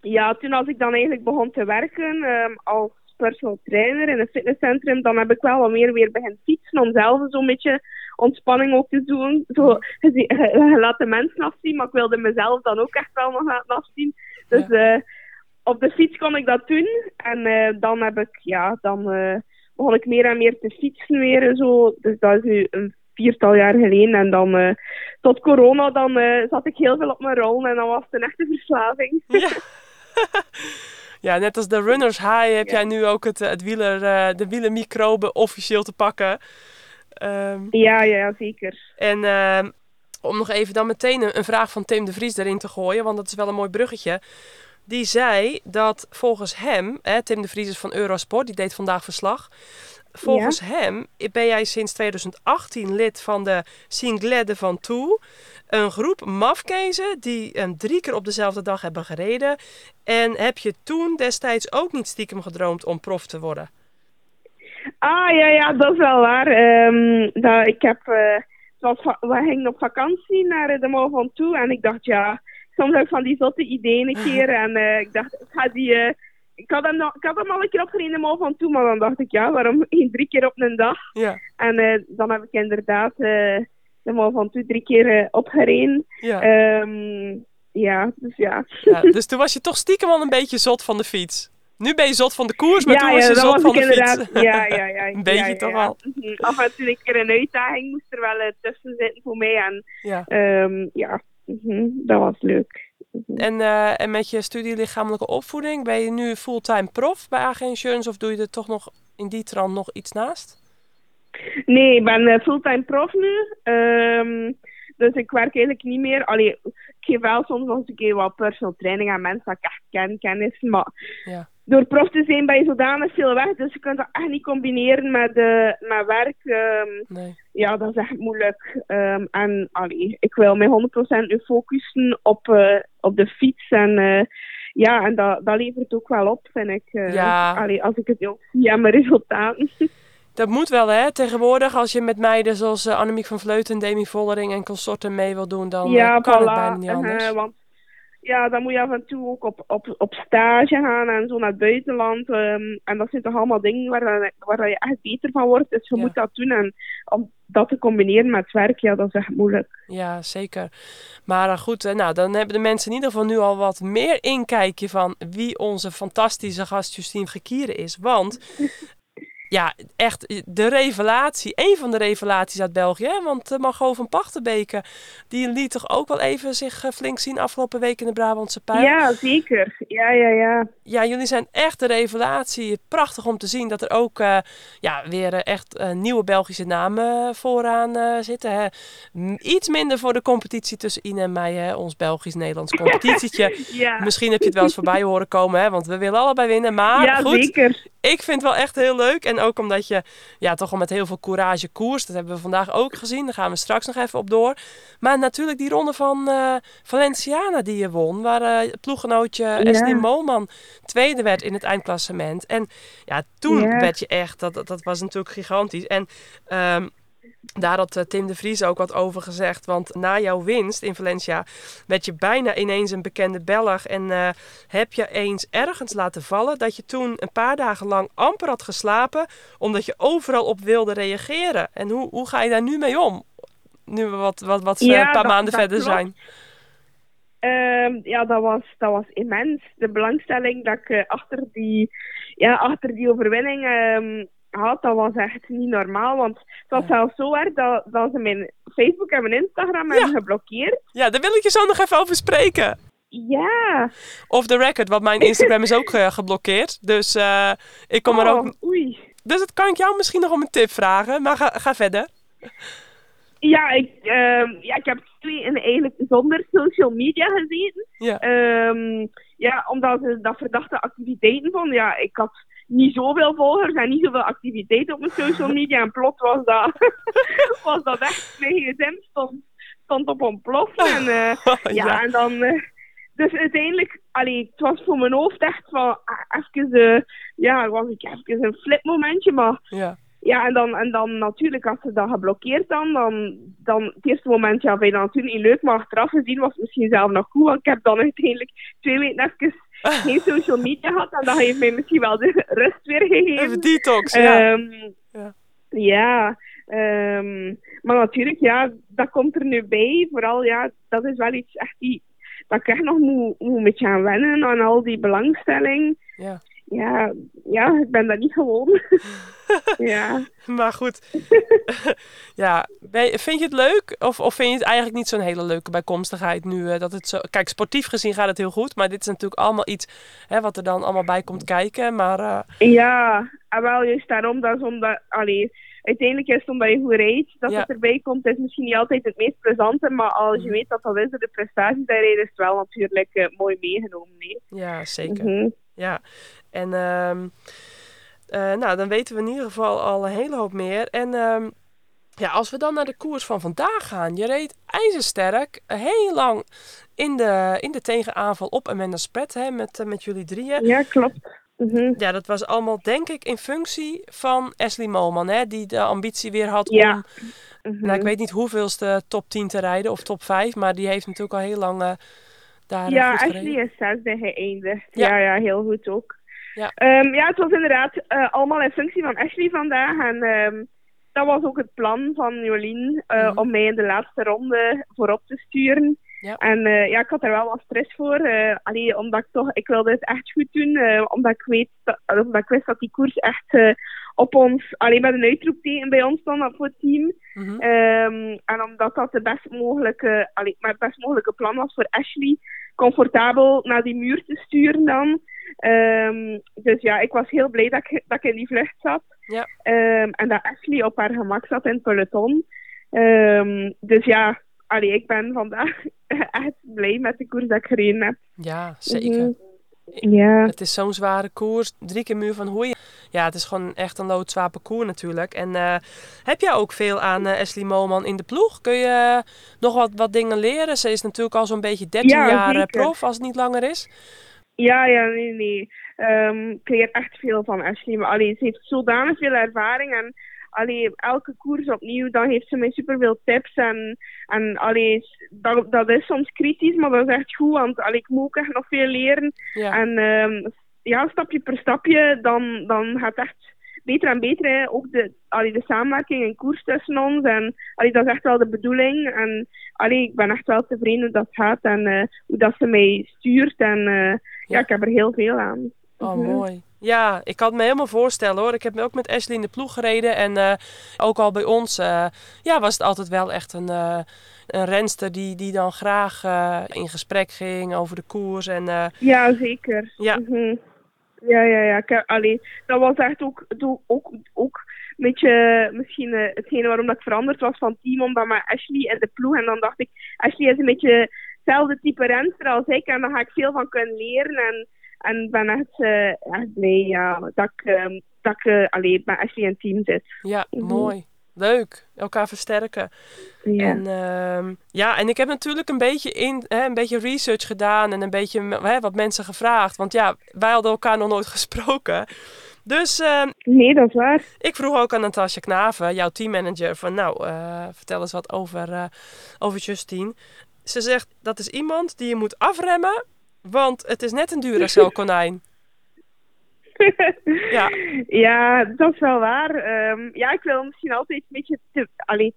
ja, toen als ik dan eigenlijk begon te werken ehm, als personal trainer in een fitnesscentrum, dan heb ik wel wat meer weer beginnen fietsen om zelf zo'n beetje ontspanning ook te doen. Zo, je, je- je laat de mensen afzien, maar ik wilde mezelf dan ook echt wel nog laten afzien. Dus eh, op de fiets kon ik dat doen. En eh, dan heb ik, ja, dan eh, begon ik meer en meer te fietsen weer en zo. Dus dat is nu een viertal jaar geleden. En dan tot corona, dan zat ik heel veel op mijn rol en dan was het een echte verslaving. Ja. [laughs] [laughs] ja, net als de runners high heb Ja. jij nu ook het, het wieler, eh, de wielermicroben officieel te pakken. Ehm, Ja, ja, zeker. en ehm, om nog even dan meteen een, een vraag van Tim de Vries erin te gooien, want dat is wel een mooi bruggetje. Die zei dat volgens hem, hè, Tim de Vries is van Eurosport, die deed vandaag verslag. Volgens hem ben jij sinds 2018 lid van de Single de Van Toe. Een groep mafkezen die een drie keer op dezelfde dag hebben gereden. En heb je toen destijds ook niet stiekem gedroomd om prof te worden? Ah, ja, ja, dat is wel waar. Ehm, dat, ik heb, eh, was we gingen op vakantie naar eh, de Mont Ventoux en ik dacht, ja, soms heb ik van die zotte ideeën een keer. [laughs] En eh, ik dacht, ik ga die... ik had, hem nog, ik had hem al een keer opgereden in van toe, maar dan dacht ik, ja, waarom [laughs] geen drie keer op een dag? Ja, En dan heb ik inderdaad de Mol van toe drie keer eh, opgereden. ja. Ehm, ja, dus ja. ja. Dus toen was je toch stiekem al een beetje zot van de fiets. Nu ben je zot van de koers, maar ja, toen was je zot was van de fiets. Ja, ja, ja. [laughs] Een beetje toch wel. Mhm. Af en toe een keer een uitdaging moest er wel eh, tussen zitten voor mij. En Ja. ehm, ja, mhm, dat was leuk. En, eh, en met je studie lichamelijke opvoeding, ben je nu fulltime prof bij AG Insurance of doe je er toch nog in die trant nog iets naast? Nee, ik ben eh, fulltime prof nu. Ehm, dus ik werk eigenlijk niet meer. Allee, ik geef wel soms nog eens een keer wat personal training aan mensen dat ik echt ken, kennis. Maar Ja. door prof te zijn ben je zodanig veel weg. Dus je kunt dat echt niet combineren met, met werk. Ehm, Nee. ja, dat is echt moeilijk. Ehm, en allee, ik wil mij 100% nu focussen op, eh, op de fiets. En eh, ja, en dat, dat levert ook wel op, vind ik. Ja. Allee, als ik het ook zie aan mijn resultaten. [laughs] Dat moet wel, hè? Tegenwoordig, als je met meiden zoals eh, Annemiek van Vleuten, Demi Vollering en consorten mee wil doen, dan ja, eh, kan het bijna niet anders. Eh, want ja, dan moet je af en toe ook op, op, op stage gaan en zo naar het buitenland. ehm, en dat zijn toch allemaal dingen waar, waar je echt beter van wordt. Dus je Ja. moet dat doen. En om dat te combineren met werk, ja, dat is echt moeilijk. Ja, zeker. Maar eh, goed, eh, nou, dan hebben de mensen in ieder geval nu al wat meer inkijkje van wie onze fantastische gast Justine Gekieren is. Want, ja, echt de revelatie, een van de revelaties uit België. Hè? Want uh, Margot van Pachtenbeke, die liet toch ook wel even zich eh, flink zien afgelopen week in de Brabantse Pijl. Ja, zeker. Ja, ja, ja. Ja, jullie zijn echt de revelatie. Prachtig om te zien dat er ook eh, ja, weer eh, echt eh, nieuwe Belgische namen eh, vooraan eh, zitten. Hè. Iets minder voor de competitie tussen Ine en mij, hè, ons Belgisch-Nederlands [laughs] competitietje. ja. Misschien heb je het wel eens voorbij horen komen, hè, want we willen allebei winnen. Maar ja, goed, zeker. ik vind het wel echt heel leuk. En ook omdat je ja, toch al met heel veel courage koers. Dat hebben we vandaag ook gezien. Daar gaan we straks nog even op door. Maar natuurlijk die ronde van eh, Valenciana die je won. Waar eh ploeggenootje Eslie Molman tweede werd in het eindklassement. En ja, toen Ja. werd je echt... Dat, dat, dat was natuurlijk gigantisch. En... ehm, daar had eh, Tim de Vries ook wat over gezegd. Want na jouw winst in Valencia werd je bijna ineens een bekende Belg. En eh, heb je eens ergens laten vallen dat je toen een paar dagen lang amper had geslapen. Omdat je overal op wilde reageren. En hoe, hoe ga je daar nu mee om? Nu we wat, wat, wat Ja, een paar dat- maanden dat verder klopt. zijn. Ehm, ja, dat was, dat was immens. De belangstelling dat ik eh, achter, die, ja, achter die overwinning ehm, had, dat was echt niet normaal. Want het was zelfs zo erg dat, dat ze mijn Facebook en mijn Instagram hebben geblokkeerd. Ja, daar wil ik je zo nog even over spreken. Ja. Of the record, want mijn Instagram is ook eh, geblokkeerd. Dus eh, ik kom er ook... Oh, oei. Dus dat kan ik jou misschien nog om een tip vragen. Maar ga, ga verder. Ja, ik, ehm, ja, ik heb twee in eigenlijk zonder social media gezeten. Ja. Ehm, ja, omdat ze dat verdachte activiteiten vonden. Ja, ik had niet zoveel volgers en niet zoveel activiteiten op mijn social media. En plots was dat, [laughs] was dat echt, mijn gsm stond, stond op ontploffen. En, eh, [laughs] ja, Ja. en dan... eh, dus uiteindelijk, allee, het was voor mijn hoofd echt van, ah, even, eh, ja, was ik even een flipmomentje, maar Ja. ja, en dan, en dan natuurlijk, als ze dat geblokkeerd dan, dan, dan het eerste moment, ja, vind je dat natuurlijk niet leuk, maar achteraf gezien was het misschien zelf nog goed, want ik heb dan uiteindelijk twee weken even geen social media gehad en dat heeft mij misschien wel de rust weer Even gegeven. detox, ja. Ehm, Ja. ja, ehm, maar natuurlijk, ja, dat komt er nu bij. Vooral, ja, dat is wel iets echt die, dat ik echt nog moet, moet een beetje aan wennen aan al die belangstelling. ja. Ja, ja, ik ben dat niet gewoon. [laughs] ja. Maar goed. [laughs] ja, vind je het leuk? Of, of vind je het eigenlijk niet zo'n hele leuke bijkomstigheid nu? eh, dat het zo... Kijk, sportief gezien gaat het heel goed. Maar dit is natuurlijk allemaal iets hè, wat er dan allemaal bij komt kijken. Maar eh, Ja, en wel juist daarom, dat is omdat, allee, uiteindelijk is je goed rijdt, dat Ja. het erbij komt, is misschien niet altijd het meest plezante, maar als je weet dat dat is, de prestaties daar rijden, is het wel natuurlijk eh, mooi meegenomen. Nee. ja, zeker. Mhm. Ja, en ehm, eh, nou, dan weten we in ieder geval al een hele hoop meer. En ehm, ja, als we dan naar de koers van vandaag gaan. Je reed ijzersterk, heel lang in de, in de tegenaanval op Amanda Spet, hè, met, eh, met jullie drieën. Ja, klopt. Mhm. Ja, dat was allemaal denk ik in functie van Ashley Molman, hè, die de ambitie weer had Ja. om, nou ik weet niet hoeveelste top 10 te rijden of top 5, maar die heeft natuurlijk al heel lang, eh, daar eh, Ja, goed gereden? Ashley is zesde geëindigd. Ja. Ja. ja, heel goed ook. Ja. Ehm, ja, het was inderdaad eh, allemaal in functie van Ashley vandaag. En ehm, dat was ook het plan van Jolien, Mhm. om mij in de laatste ronde voorop te sturen. Ja. En eh, ja, ik had er wel wat stress voor. eh allee, omdat ik toch, ik wilde het echt goed doen. eh, omdat, ik weet dat, omdat ik wist dat die koers echt eh, op ons, alleen met een uitroepteken bij ons stond voor het team. Ehm, en omdat dat de best mogelijke, allee, maar het best mogelijke plan was voor Ashley, comfortabel naar die muur te sturen dan. Ehm, dus ja, ik was heel blij dat ik, dat ik in die vlucht zat. Ja. Ehm, en dat Ashley op haar gemak zat in het peloton. Dus ja, allee, ik ben vandaag [laughs] echt blij met de koers dat ik gereden heb. Ja, zeker. Mhm. Ja. Het is zo'n zware koers. Drie keer muur van hoei. Ja, het is gewoon echt een loodzwaar parcours natuurlijk. En eh, heb jij ook veel aan eh Ashley Moman in de ploeg? Kun je eh, nog wat, wat dingen leren? Ze is natuurlijk al zo'n beetje 13 Ja, jaar eh, zeker. prof, als het niet langer is. Ja, ja, nee, nee. Ehm, ik leer echt veel van Ashley. Maar allee, ze heeft zodanig veel ervaring. En allee, elke koers opnieuw, dan heeft ze mij superveel tips. En, en allee, dat, dat is soms kritisch, maar dat is echt goed. Want allee, ik moet ook echt nog veel leren. Ja, En ehm, ja, stapje per stapje, dan, dan gaat het echt beter en beter. Hè. Ook de, allee, de samenwerking in koers tussen ons. En allee, dat is echt wel de bedoeling. En allee, ik ben echt wel tevreden hoe dat gaat en eh, hoe dat ze mij stuurt. En eh, ja. Ja. ik heb er heel veel aan. oh Mhm. mooi. Ja, ik kan het me helemaal voorstellen hoor. Ik heb ook met Ashley in de ploeg gereden. En eh, ook al bij ons eh, ja, was het altijd wel echt een, eh, een renster die, die dan graag in gesprek ging over de koers. En Ja, zeker. Ja. Mhm. Ja, ja, ja. Ik allee, dat was echt ook, ook, ook, ook een beetje misschien hetgene waarom dat ik veranderd was van team, omdat met Ashley in de ploeg. En dan dacht ik, Ashley is een beetje hetzelfde type renster als ik. En daar ga ik veel van kunnen leren. En, en ben echt, eh, echt blij ja, dat ik, ehm, dat ik eh, allee, met Ashley in het team zit. ja, Mhm. mooi. Leuk. Elkaar versterken. Ja. En, ehm, ja, en ik heb natuurlijk een beetje, in, hè, een beetje research gedaan en een beetje hè, wat mensen gevraagd. Want ja, wij hadden elkaar nog nooit [laughs] gesproken. Dus ehm, Nee, dat is waar. ik vroeg ook aan Natasja Knaven, jouw teammanager, van nou, eh, vertel eens wat over, eh, over Justine. Ze zegt, dat is iemand die je moet afremmen, want het is net een Duracell [laughs] konijn. [laughs] Ja. ja, dat is wel waar. Ehm, ja, ik wil misschien altijd een beetje te, allee,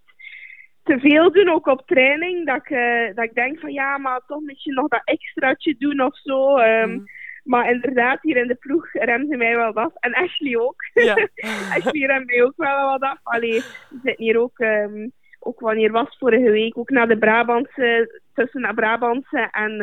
te veel doen, ook op training. Dat ik, eh, dat ik denk van ja, maar toch misschien nog dat extraatje doen of zo. Ehm, Mm. Maar inderdaad, hier in de ploeg remmen ze mij wel af. En Ashley ook. Ja. [laughs] Ashley remt mij ook wel wat af. Allee, we zitten hier ook, ehm, ook wanneer was vorige week, ook naar de Brabantse, tussen naar Brabantse en,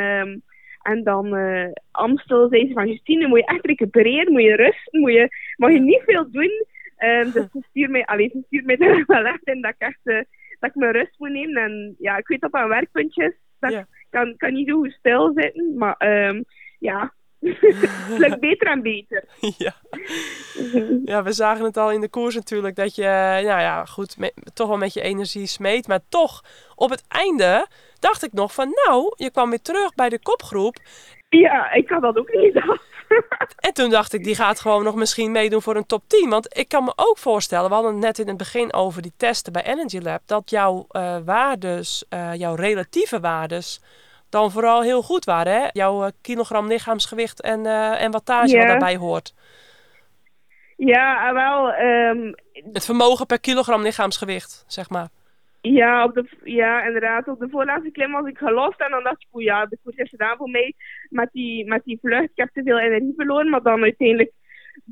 en dan eh, Amstel, zei ze van Justine, moet je echt recupereren, moet je rusten, moet je, mag je niet veel doen. Ehm, dus ze stuurt mij, allee, ze stuurt mij [laughs] er wel echt in dat ik echt, eh, dat ik mijn rust moet nemen. En ja, ik weet dat dat een werkpuntje is, dat Ja. ik kan, kan niet zo goed stilzitten, maar ehm, ja, het [laughs] lukt beter en beter. [laughs] ja. Ja, we zagen het al in de koers natuurlijk dat je, nou ja, goed, me- toch wel met je energie smeet. Maar toch, op het einde dacht ik nog van, nou, je kwam weer terug bij de kopgroep. Ja, ik had dat ook niet. [laughs] En toen dacht ik, die gaat gewoon nog misschien meedoen voor een top 10. Want ik kan me ook voorstellen, we hadden het net in het begin over die testen bij Energy Lab, dat jouw eh waardes, eh, jouw relatieve waardes, dan vooral heel goed waren. Hè? Jouw eh, kilogram lichaamsgewicht en, en wattage wat daarbij hoort. Ja, wel. ehm, Het vermogen per kilogram lichaamsgewicht, zeg maar. Ja, op de, ja, inderdaad. Op de voorlaatste klim was ik gelost. En dan dacht ik, oeh ja, de koers is gedaan voor mij met die, met die vlucht. Ik heb te veel energie verloren. Maar dan uiteindelijk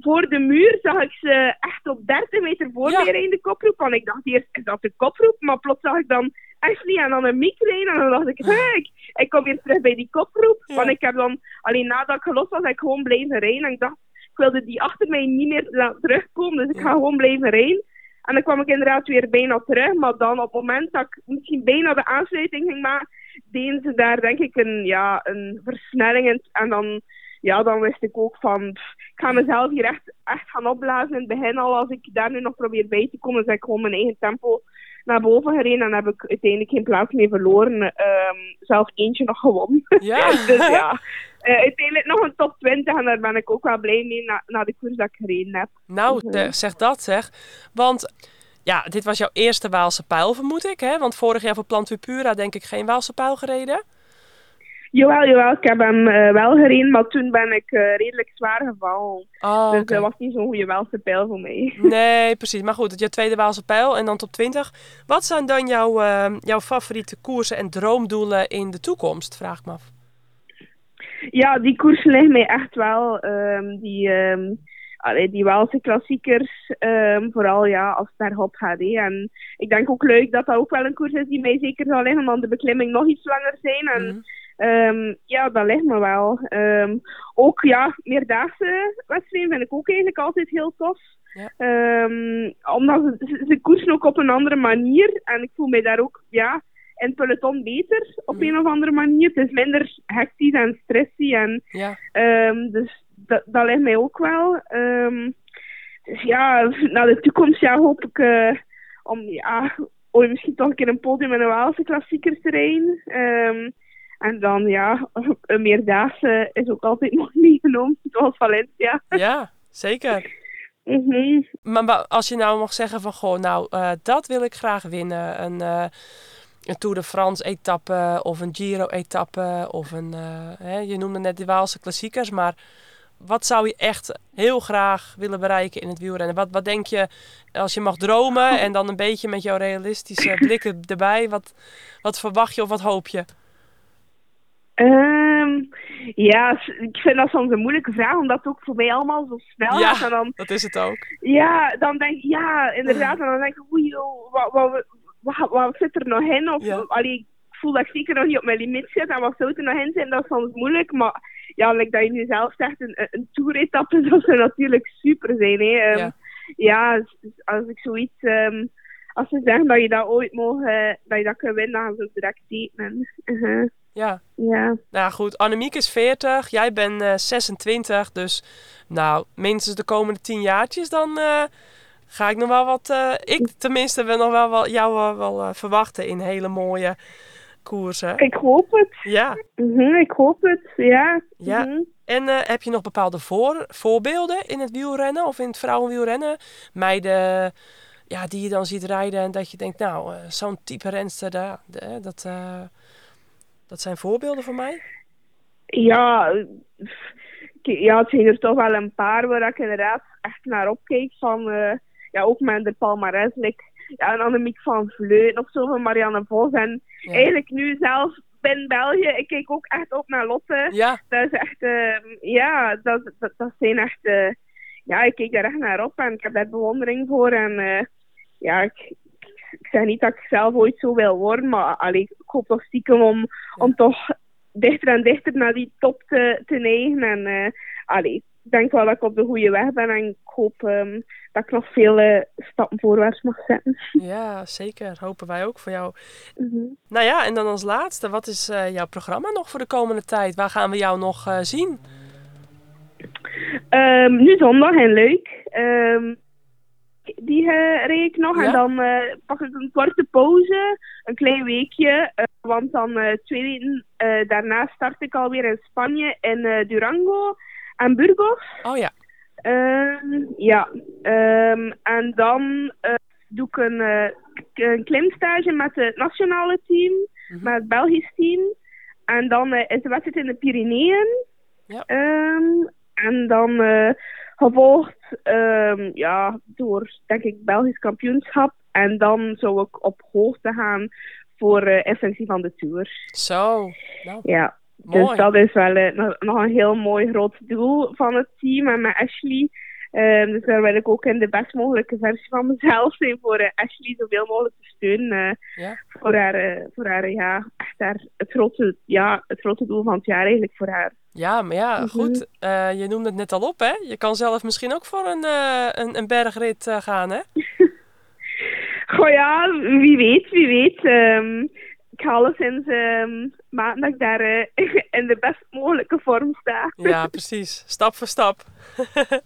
voor de muur zag ik ze echt op 30 meter voor Ja. in de koproep. Want ik dacht eerst, is dat de koproep? Maar plots zag ik dan Ashley en dan een rijden. En dan dacht ik, hey, ik, ik kom weer terug bij die koproep. Ja. Want ik heb dan, alleen nadat ik gelost was, heb ik gewoon blijven rijden. En ik dacht, ik wilde die achter mij niet meer terugkomen. Dus ik ga gewoon blijven rijden. En dan kwam ik inderdaad weer bijna terug. Maar dan op het moment dat ik misschien bijna de aansluiting ging maken, deden ze daar denk ik een, ja, een versnelling in. En dan, ja, dan wist ik ook van, ik ga mezelf hier echt, echt gaan opblazen in het begin al. Als ik daar nu nog probeer bij te komen, ben ik gewoon mijn eigen tempo naar boven gereden. En heb ik uiteindelijk geen plaats meer verloren. Ehm, zelf eentje nog gewonnen. Ja. [laughs] dus ja, [laughs] eh, uiteindelijk nog een top 20. En daar ben ik ook wel blij mee na, na de koers dat ik gereden heb. Nou, Mhm. zeg- zeg dat zeg. Want ja, dit was jouw eerste Waalse pijl, vermoed ik. Hè? Want vorig jaar voor Plantu Pura denk ik geen Waalse pijl gereden. Jawel, jawel, ik heb hem eh, wel gereden, maar toen ben ik eh, redelijk zwaar gevallen. Oh, dus dat was niet zo'n goede Welse pijl voor mij. [laughs] Nee, precies. Maar goed, het je tweede Waalse pijl en dan top 20. Wat zijn dan jouw, eh, jouw favoriete koersen en droomdoelen in de toekomst? Vraag ik me af. Ja, die koers ligt mij echt wel. ehm, die, ehm allee, die Waalse klassiekers, ehm, vooral ja, als het hop gaat. En ik denk ook leuk dat dat ook wel een koers is die mij zeker zal liggen, omdat de beklimming nog iets langer zijn. En Mhm. Ehm, ja, dat ligt me wel. Ehm, ook ja, meerdaagse wedstrijden vind ik ook eigenlijk altijd heel tof. Ja. Ehm, omdat ze, ze, koersen ook op een andere manier. En ik voel mij daar ook ja, in het peloton beter op Mhm. een of andere manier. Het is minder hectisch en stressy. En, Ja, dus dat, dat ligt mij ook wel. Dus ja, naar de toekomst ja, hoop ik eh, om ja, ooit misschien toch een keer een podium in een Waalse klassieker te rijden. En dan ja, een meerdaagse is ook altijd [laughs] mooi meegenomen, zoals Valencia. ja zeker. Mhm. Maar als je nou mag zeggen van, goh, nou, eh, dat wil ik graag winnen. Een, eh, een Tour de France etappe of een Giro etappe of een, eh, hè, je noemde net die Waalse klassiekers, maar wat zou je echt heel graag willen bereiken in het wielrennen? Wat, wat denk je, als je mag dromen en dan een beetje met jouw realistische [clears throat] blikken erbij, wat, wat verwacht je of wat hoop je? Ehm, ja, ik vind dat soms een moeilijke vraag, omdat het ook voor mij allemaal zo snel Ja. gaat. En dan, Dat is het ook. ja, dan denk ik, ja, inderdaad. En dan denk ik, oei, wat, wat, wat, wat zit er nog in? Of, Ja. allee, ik voel dat ik zeker nog niet op mijn limiet zit. En wat zou er nog in zijn, dat is soms moeilijk. Maar ja, like dat je nu zelf zegt, een, een- toeretappe, [laughs] dat zou natuurlijk super zijn. Hè. Ehm, Ja. als ik zoiets... ehm, als ze zeggen dat je dat ooit mogen, dat je dat kunt winnen, dan zou ik direct tekenen. [laughs] Ja. Ja. Nou goed, Annemiek is 40, jij bent eh, 26, dus nou, minstens de komende 10 jaartjes, dan eh, ga ik nog wel wat, eh, ik tenminste wil nog wel, wel jou wel, wel verwachten in hele mooie koersen. Ik hoop het. Ja, Mhm, ik hoop het, ja. Ja. Mhm. en heb je nog bepaalde voor, voorbeelden in het wielrennen of in het vrouwenwielrennen? Meiden ja, die je dan ziet rijden en dat je denkt, nou, zo'n type renster, daar, dat, eh, dat zijn voorbeelden voor mij. Ja, ja, het zijn er toch wel een paar waar ik inderdaad echt naar opkijk. Van, eh, ja, ook met de palmarès. Like, ja, een Annemiek van Vleuten of zo, van Marianne Vos. En Ja. eigenlijk nu zelf binnen België, ik kijk ook echt op naar Lotte. Ja, Dat is echt, eh, ja, dat, dat, dat zijn echt, eh, ja, ik kijk daar echt naar op en ik heb daar bewondering voor. En eh, ja, ik, ik zeg niet dat ik zelf ooit zo wil worden, maar allee, ik hoop toch stiekem om, om toch dichter en dichter naar die top te, te neigen. En allee, ik denk wel dat ik op de goede weg ben en ik hoop ehm, dat ik nog vele stappen voorwaarts mag zetten. ja, zeker. Hopen wij ook voor jou. Mhm. Nou ja, en dan als laatste, wat is eh, jouw programma nog voor de komende tijd? Waar gaan we jou nog eh, zien? Ehm, nu zondag in Leuk. Die reed ik nog. Ja? En dan eh, pak ik een korte pauze. Een klein weekje. eh, want dan twee weken daarna start ik alweer in Spanje. In Durango en Burgos. Oh ja, Ehm, ja. Ehm, en dan doe ik een, een klimstage met het nationale team. Mhm. Met het Belgisch team. En dan is de wedstrijd in de Pyreneeën. Ja. Ehm, en dan gevolgd ehm, ja, door, denk ik, Belgisch kampioenschap. En dan zou ik op hoogte gaan voor eh FNC van de Tour. zo. Nou, Ja. mooi. Dus dat is wel eh, nog, een heel mooi groot doel van het team en met Ashley. Ehm, dus daar wil ik ook in de best mogelijke versie van mezelf zijn voor eh, Ashley zoveel mogelijk te steunen. Ja. Voor haar, voor haar ja, echt haar, het, grote, ja, het grote doel van het jaar eigenlijk voor haar. Ja, maar ja, Mhm. goed. Eh, je noemde het net al op, hè? Je kan zelf misschien ook voor een, eh, een, een bergrit eh, gaan, hè? [laughs] Goh ja, wie weet, wie weet. Ehm, ik ga alleszins maand dat ik daar [laughs] in de best mogelijke vorm sta. Ja, precies. Stap voor stap. [laughs]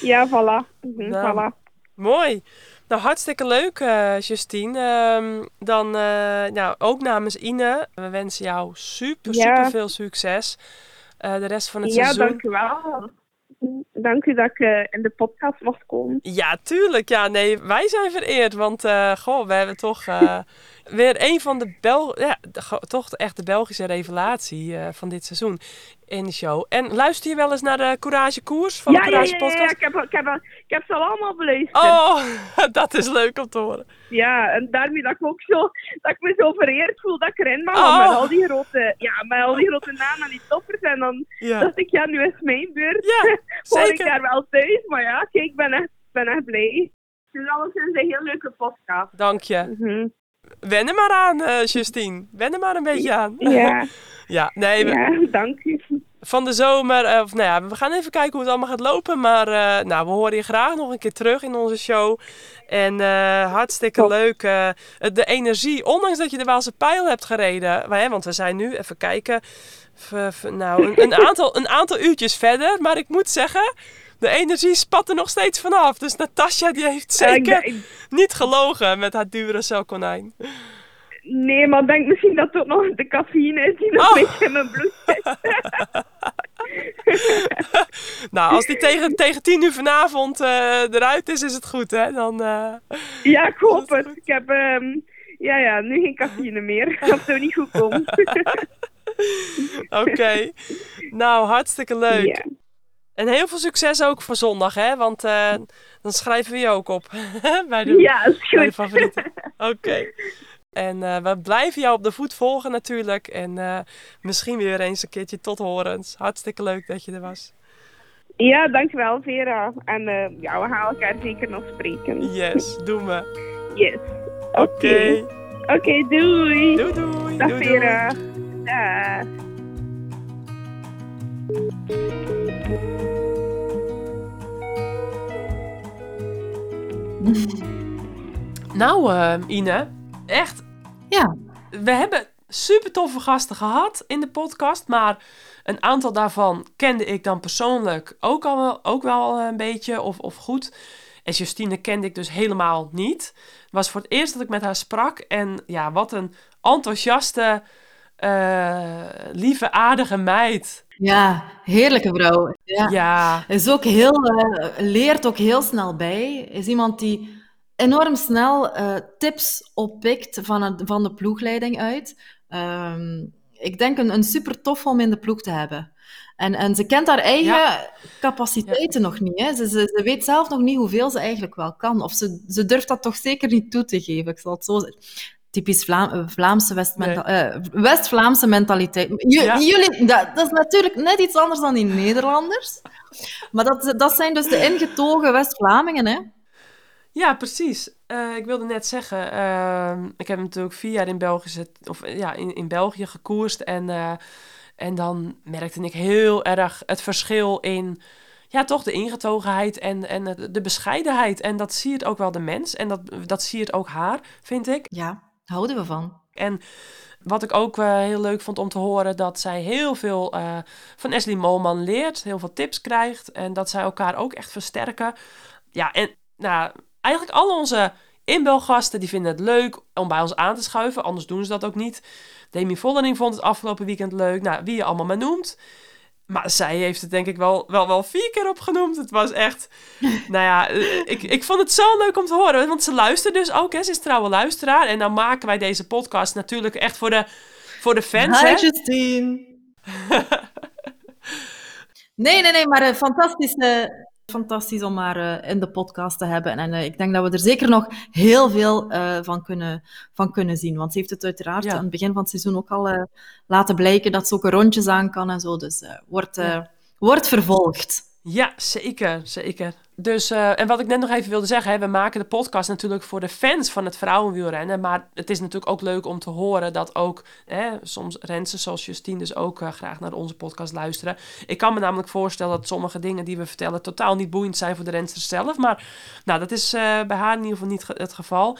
Ja, voilà. Nou, voilà. Mooi. Nou, hartstikke leuk, eh, Justine. Ehm, dan eh, nou, ook namens Ine. We wensen jou super, Ja. super veel succes. Eh, de rest van het Ja, seizoen. dankjewel. Dank u dat ik in de podcast mocht komen. Ja, tuurlijk. Ja, nee, wij zijn vereerd. Want, goh, we hebben toch [laughs] weer een van de Bel... Ja, de- toch echt de Belgische revelatie eh, van dit seizoen in de show. En luister je wel eens naar de Courage Koers van ja, de ja, Courage ja, ja, ja, Podcast? ik heb, ik, heb, ik heb ze al allemaal beluisterd. Oh, [laughs] dat is leuk om te horen. Ja, en daarmee dat ik ook zo, dat ik me zo vereerd voel dat ik erin mag. Oh. Met al die grote, ja, met al die grote namen en die toppers. En dan dacht ik, ja, nu is het mijn beurt. ja [laughs] Hoor ik zeker. daar wel thuis. Maar ja, kijk, ik ben echt, ben echt blij. Alles is een heel leuke podcast. Dank je. Mhm. Wen er maar aan, eh, Justine. Wen er maar een beetje aan. Ja, [laughs] ja, nee, we- ja, dank u. van de zomer. eh, Of, nou ja, we gaan even kijken hoe het allemaal gaat lopen. Maar eh, nou, we horen je graag nog een keer terug in onze show. En hartstikke Top. leuk. de energie, ondanks dat je de Waalse pijl hebt gereden. Maar, hè, want we zijn nu, even kijken. v- nou, een, een, [laughs] aantal, een aantal uurtjes verder. Maar ik moet zeggen, de energie spat er nog steeds vanaf. Dus Natasja die heeft zeker niet gelogen met haar dure celkonijn. nee, maar ik denk misschien dat het ook nog de cafeïne is die nog Oh. een beetje in mijn bloed zit. [laughs] Nou, als die tegen, tegen tien uur vanavond eh, eruit is, is het goed, hè? Dan, eh, Ja, ik hoop het. Ik heb ehm, ja, ja, nu geen cafeïne meer. [laughs] Dat zou niet goed komen. [laughs] Oké. nou, hartstikke leuk. En heel veel succes ook voor zondag, hè? Want eh, dan schrijven we je ook op. [laughs] bij, de, ja, is bij de goed. favorieten. [laughs] Oké. En eh, we blijven jou op de voet volgen natuurlijk. En eh, misschien weer eens een keertje tot horens. Hartstikke leuk dat je er was. Ja, dankjewel Vera. En ja, we gaan elkaar zeker nog spreken. Yes, doen we. Yes. Oké. Oké, doei. Doei doei. Dag doei, Vera. doei. Dag. Nou, eh, Ine, echt Ja, we hebben super toffe gasten gehad in de podcast, maar een aantal daarvan kende ik dan persoonlijk ook, al wel, ook wel een beetje of, of goed. En Justine kende ik dus helemaal niet. Het was voor het eerst dat ik met haar sprak en ja, wat een enthousiaste, eh, lieve, aardige meid. ja heerlijke vrouw. Ja. Ja, Is ook heel, eh, leert ook heel snel bij. Is iemand die enorm snel eh, tips oppikt van, het, van de ploegleiding uit. Ehm, ik denk een, een super tof om in de ploeg te hebben. En, en ze kent haar eigen Ja. capaciteiten nog niet. Hè. Ze, ze, ze weet zelf nog niet hoeveel ze eigenlijk wel kan. Of ze, ze durft dat toch zeker niet toe te geven. Ik zal het zo zeggen. Typisch eh, Vlaamse eh, West-Vlaamse mentaliteit. Ja. Jullie, dat, dat is natuurlijk net iets anders dan die Nederlanders. Maar dat, dat zijn dus de ingetogen West-Vlamingen, hè? Ja, precies. Eh, ik wilde net zeggen, ehm, ik heb natuurlijk vier jaar in België, of, ja, in, in België gekoerst. En, en dan merkte ik heel erg het verschil in, ja, toch de ingetogenheid en, en de bescheidenheid. En dat zie je het ook wel de mens. En dat, dat zie je het ook haar, vind ik. Ja, houden we van. En wat ik ook eh, heel leuk vond om te horen, dat zij heel veel eh, van Ashley Molman leert, heel veel tips krijgt en dat zij elkaar ook echt versterken. Ja, en nou, eigenlijk al onze inbelgasten die vinden het leuk om bij ons aan te schuiven, anders doen ze dat ook niet. Demi Vollering vond het afgelopen weekend leuk, nou, wie je allemaal maar noemt. Maar zij heeft het denk ik wel, wel, wel vier keer opgenoemd. Het was echt, [laughs] nou ja, eh, ik, ik vond het zo leuk om te horen. Want ze luistert dus ook, hè. Ze is trouwe luisteraar. En dan maken wij deze podcast natuurlijk echt voor de, voor de fans, hè. Justine. [laughs] nee, nee, nee, maar eh, fantastisch, eh, fantastisch om haar eh, in de podcast te hebben. En eh, ik denk dat we er zeker nog heel veel eh, van, kunnen, van kunnen zien. Want ze heeft het uiteraard Ja. aan het begin van het seizoen ook al laten blijken dat ze ook rondjes aan kan en zo. Dus wordt, Ja. wordt vervolgd. Ja, zeker, zeker. Dus, eh, en wat ik net nog even wilde zeggen, hè, we maken de podcast natuurlijk voor de fans van het vrouwenwielrennen. Maar het is natuurlijk ook leuk om te horen dat ook hè, soms rensters zoals Justine dus ook eh, graag naar onze podcast luisteren. Ik kan me namelijk voorstellen dat sommige dingen die we vertellen totaal niet boeiend zijn voor de rensters zelf. Maar nou, dat is eh, bij haar in ieder geval niet het geval.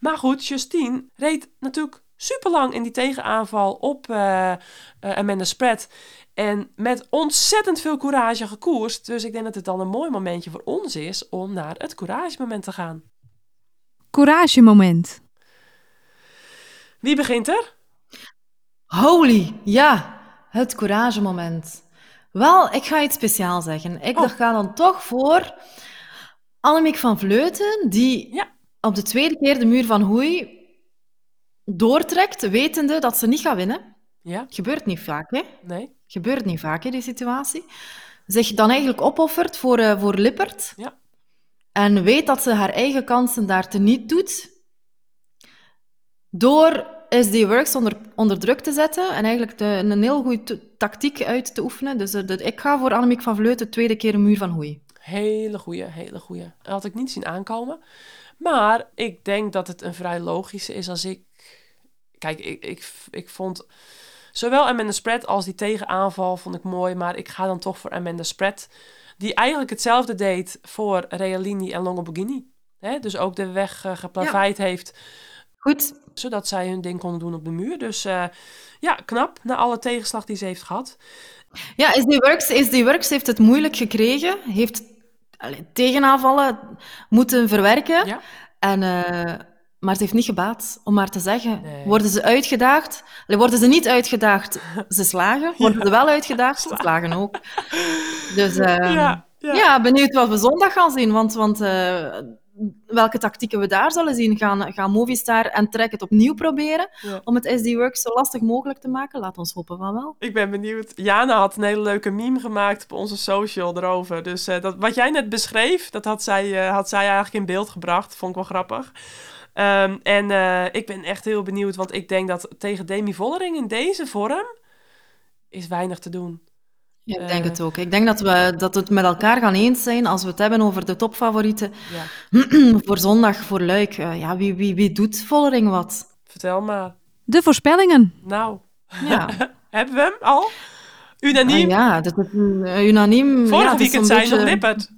Maar goed, Justine reed natuurlijk super lang in die tegenaanval op Amanda Spread. En met ontzettend veel courage gekoerst. Dus ik denk dat het dan een mooi momentje voor ons is om naar het couragemoment te gaan. Couragemoment. Wie begint er? Holy, ja, het couragemoment. Wel, ik ga iets speciaals zeggen. Ik Oh. ga dan toch voor Annemiek van Vleuten, die Ja. op de tweede keer de muur van Hoei doortrekt, wetende dat ze niet gaat winnen. Ja? Gebeurt niet vaak, hè? Nee? Gebeurt niet vaak, hè, die situatie. Zich dan eigenlijk opoffert voor, eh, voor Lippert. Ja. En weet dat ze haar eigen kansen daar teniet doet. Door SD Works onder, onder druk te zetten en eigenlijk de, een heel goede tactiek uit te oefenen. Dus eh, de- ik ga voor Annemiek van Vleuten tweede keer een muur van Hoei. Hele goeie, hele goeie. Dat had ik niet zien aankomen. Maar ik denk dat het een vrij logische is als ik... Kijk, ik, ik, ik vond... Zowel Amanda Spread als die tegenaanval vond ik mooi. Maar ik ga dan toch voor Amanda Spread. Die eigenlijk hetzelfde deed voor Realini en Longoborghini. Hè? Dus ook de weg eh, geplaveid heeft. Goed, Zodat zij hun ding konden doen op de muur. Dus eh, ja, knap. Na alle tegenslag die ze heeft gehad. Ja, SD Works, SD Works heeft het moeilijk gekregen. Heeft allee, tegenaanvallen moeten verwerken. Ja. En, eh, maar het heeft niet gebaat, om maar te zeggen. Nee. Worden ze uitgedaagd? Worden ze niet uitgedaagd, ze slagen. Worden ze wel uitgedaagd, ze slagen ook. Dus eh, ja, ja. ja. benieuwd wat we zondag gaan zien. Want, want eh, welke tactieken we daar zullen zien. Gaan, gaan Movistar en Trek het opnieuw proberen Ja. om het SD Works zo lastig mogelijk te maken? Laat ons hopen van wel. Ik ben benieuwd. Jana had een hele leuke meme gemaakt op onze social erover. Dus eh, dat, wat jij net beschreef, dat had zij, eh, had zij eigenlijk in beeld gebracht. Vond ik wel grappig. Ehm, en eh, ik ben echt heel benieuwd, want ik denk dat tegen Demi Vollering in deze vorm is weinig te doen. Ja, ik denk Eh. het ook. Ik denk dat we dat we het met elkaar gaan eens zijn als we het hebben over de topfavorieten Ja, [clears throat] voor zondag, voor Luik. Eh, ja, wie, wie, wie doet Vollering wat? vertel maar. De voorspellingen. Nou, Ja, [laughs] hebben we hem al? Ah, Unaniem. ja dat is een, unaniem. Vorige ja, weekend zijn nog beetje- Lippert.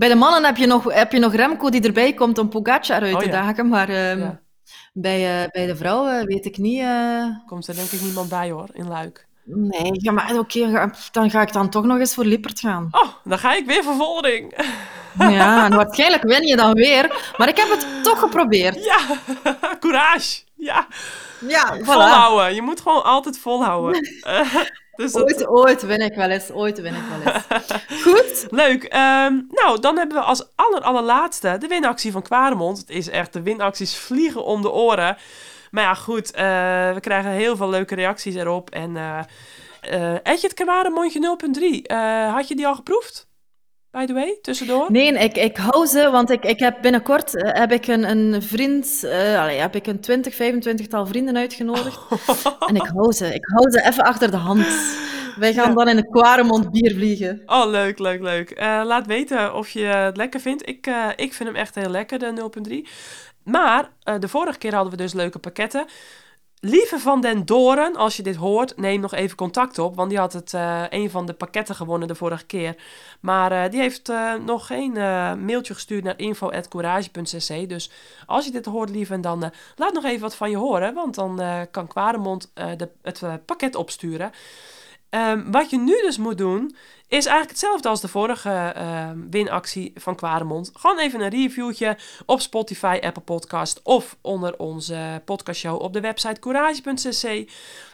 Bij de mannen heb je, nog, heb je nog Remco die erbij komt om Pogacar uit Oh, te ja. dagen, maar ehm, Ja. bij, eh, bij de vrouwen weet ik niet... eh, Komt er denk ik niemand bij hoor, in Luik. Nee, ja, maar oké, dan ga ik dan toch nog eens voor Lippert gaan. Oh, dan ga ik weer voor Vollering. Ja, en [laughs] waarschijnlijk win je dan weer. Maar ik heb het toch geprobeerd. Ja, [laughs] courage. Ja. Ja, voilà. Volhouden. Je moet gewoon altijd volhouden. [laughs] Dus dat... Ooit, ooit win ik wel eens. Ooit win ik wel eens. [laughs] Goed. Leuk. Ehm, nou, dan hebben we als aller, allerlaatste de winactie van Kwaremond. Het is echt, de winacties vliegen om de oren. Maar ja, goed. eh, we krijgen heel veel leuke reacties erop. En eh eh Etje het Kwaremondje 0.3. eh, had je die al geproefd? By the way, tussendoor? Nee, ik, ik hou ze, want ik, ik heb binnenkort eh, heb ik een, een vriend, eh, allee, heb ik een 20, 25 tal vrienden uitgenodigd. [laughs] En ik hou ze. Ik hou ze even achter de hand. Wij gaan Ja. dan in een Quaremont bier vliegen. Oh, leuk, leuk, leuk. Eh, laat weten of je het lekker vindt. Ik, ik vind hem echt heel lekker, de 0.3. Maar de vorige keer hadden we dus leuke pakketten. Lieve van den Doren, als je dit hoort, neem nog even contact op. Want die had het, eh, een van de pakketten gewonnen de vorige keer. Maar eh, die heeft eh, nog geen mailtje gestuurd naar info.courage.cc. Dus als je dit hoort, lieve, dan laat nog even wat van je horen. Want dan kan Kwaremond de, het pakket opsturen. Ehm, wat je nu dus moet doen, is eigenlijk hetzelfde als de vorige ehm, winactie van Kwaremond. Gewoon even een reviewtje op Spotify, Apple Podcast of onder onze podcastshow op de website courage.cc.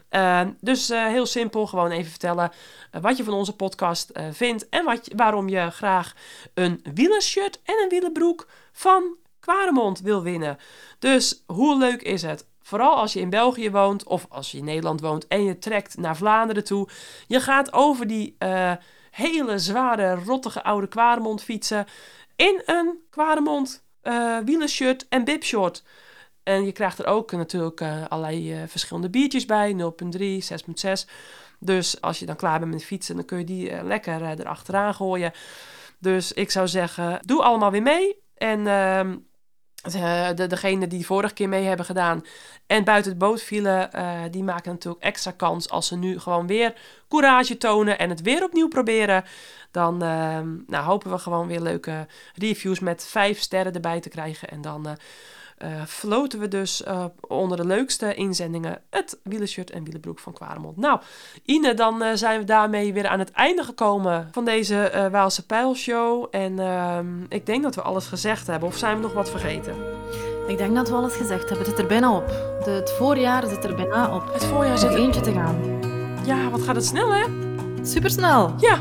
Ehm, dus eh, heel simpel, gewoon even vertellen eh, wat je van onze podcast eh, vindt en wat, waarom je graag een wielershirt en een wielenbroek van Kwaremond wil winnen. Dus hoe leuk is het? Vooral als je in België woont of als je in Nederland woont en je trekt naar Vlaanderen toe. Je gaat over die hele zware, rottige oude Kwaremond fietsen in een Kwaremond eh wielershirt en bibshort. En je krijgt er ook natuurlijk eh, allerlei eh, verschillende biertjes bij, 0.3, 6.6. Dus als je dan klaar bent met fietsen, dan kun je die lekker erachteraan gooien. Dus ik zou zeggen, doe allemaal weer mee. En ehm de, de, degene die vorige keer mee hebben gedaan en buiten het boot vielen, eh, die maken natuurlijk extra kans als ze nu gewoon weer courage tonen en het weer opnieuw proberen. Dan ehm, nou, hopen we gewoon weer leuke reviews met vijf sterren erbij te krijgen. En dan eh eh, floten we dus eh, onder de leukste inzendingen het wielershirt en wielenbroek van Kwaremond. Nou, Ine, dan eh, zijn we daarmee weer aan het einde gekomen van deze Waalse Pijlshow. En ehm, ik denk dat we alles gezegd hebben. Of zijn we nog wat vergeten? Ik denk dat we alles gezegd hebben. Het zit er bijna op. De, het voorjaar zit er bijna op. Het voorjaar zit er... eentje te gaan. Ja, wat gaat het snel, hè? supersnel. Ja,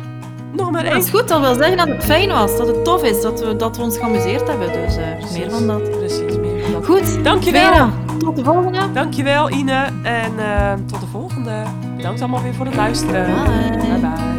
nog maar Dat één. is goed, dat wil zeggen dat het fijn was, dat het tof is, dat we, dat we ons geamuseerd hebben. Dus meer van dat. Precies, dat. Goed, Dankjewel. Vera, tot de volgende. Dankjewel Ine en eh, tot de volgende. Bedankt allemaal weer voor het luisteren. Bye. bye. bye.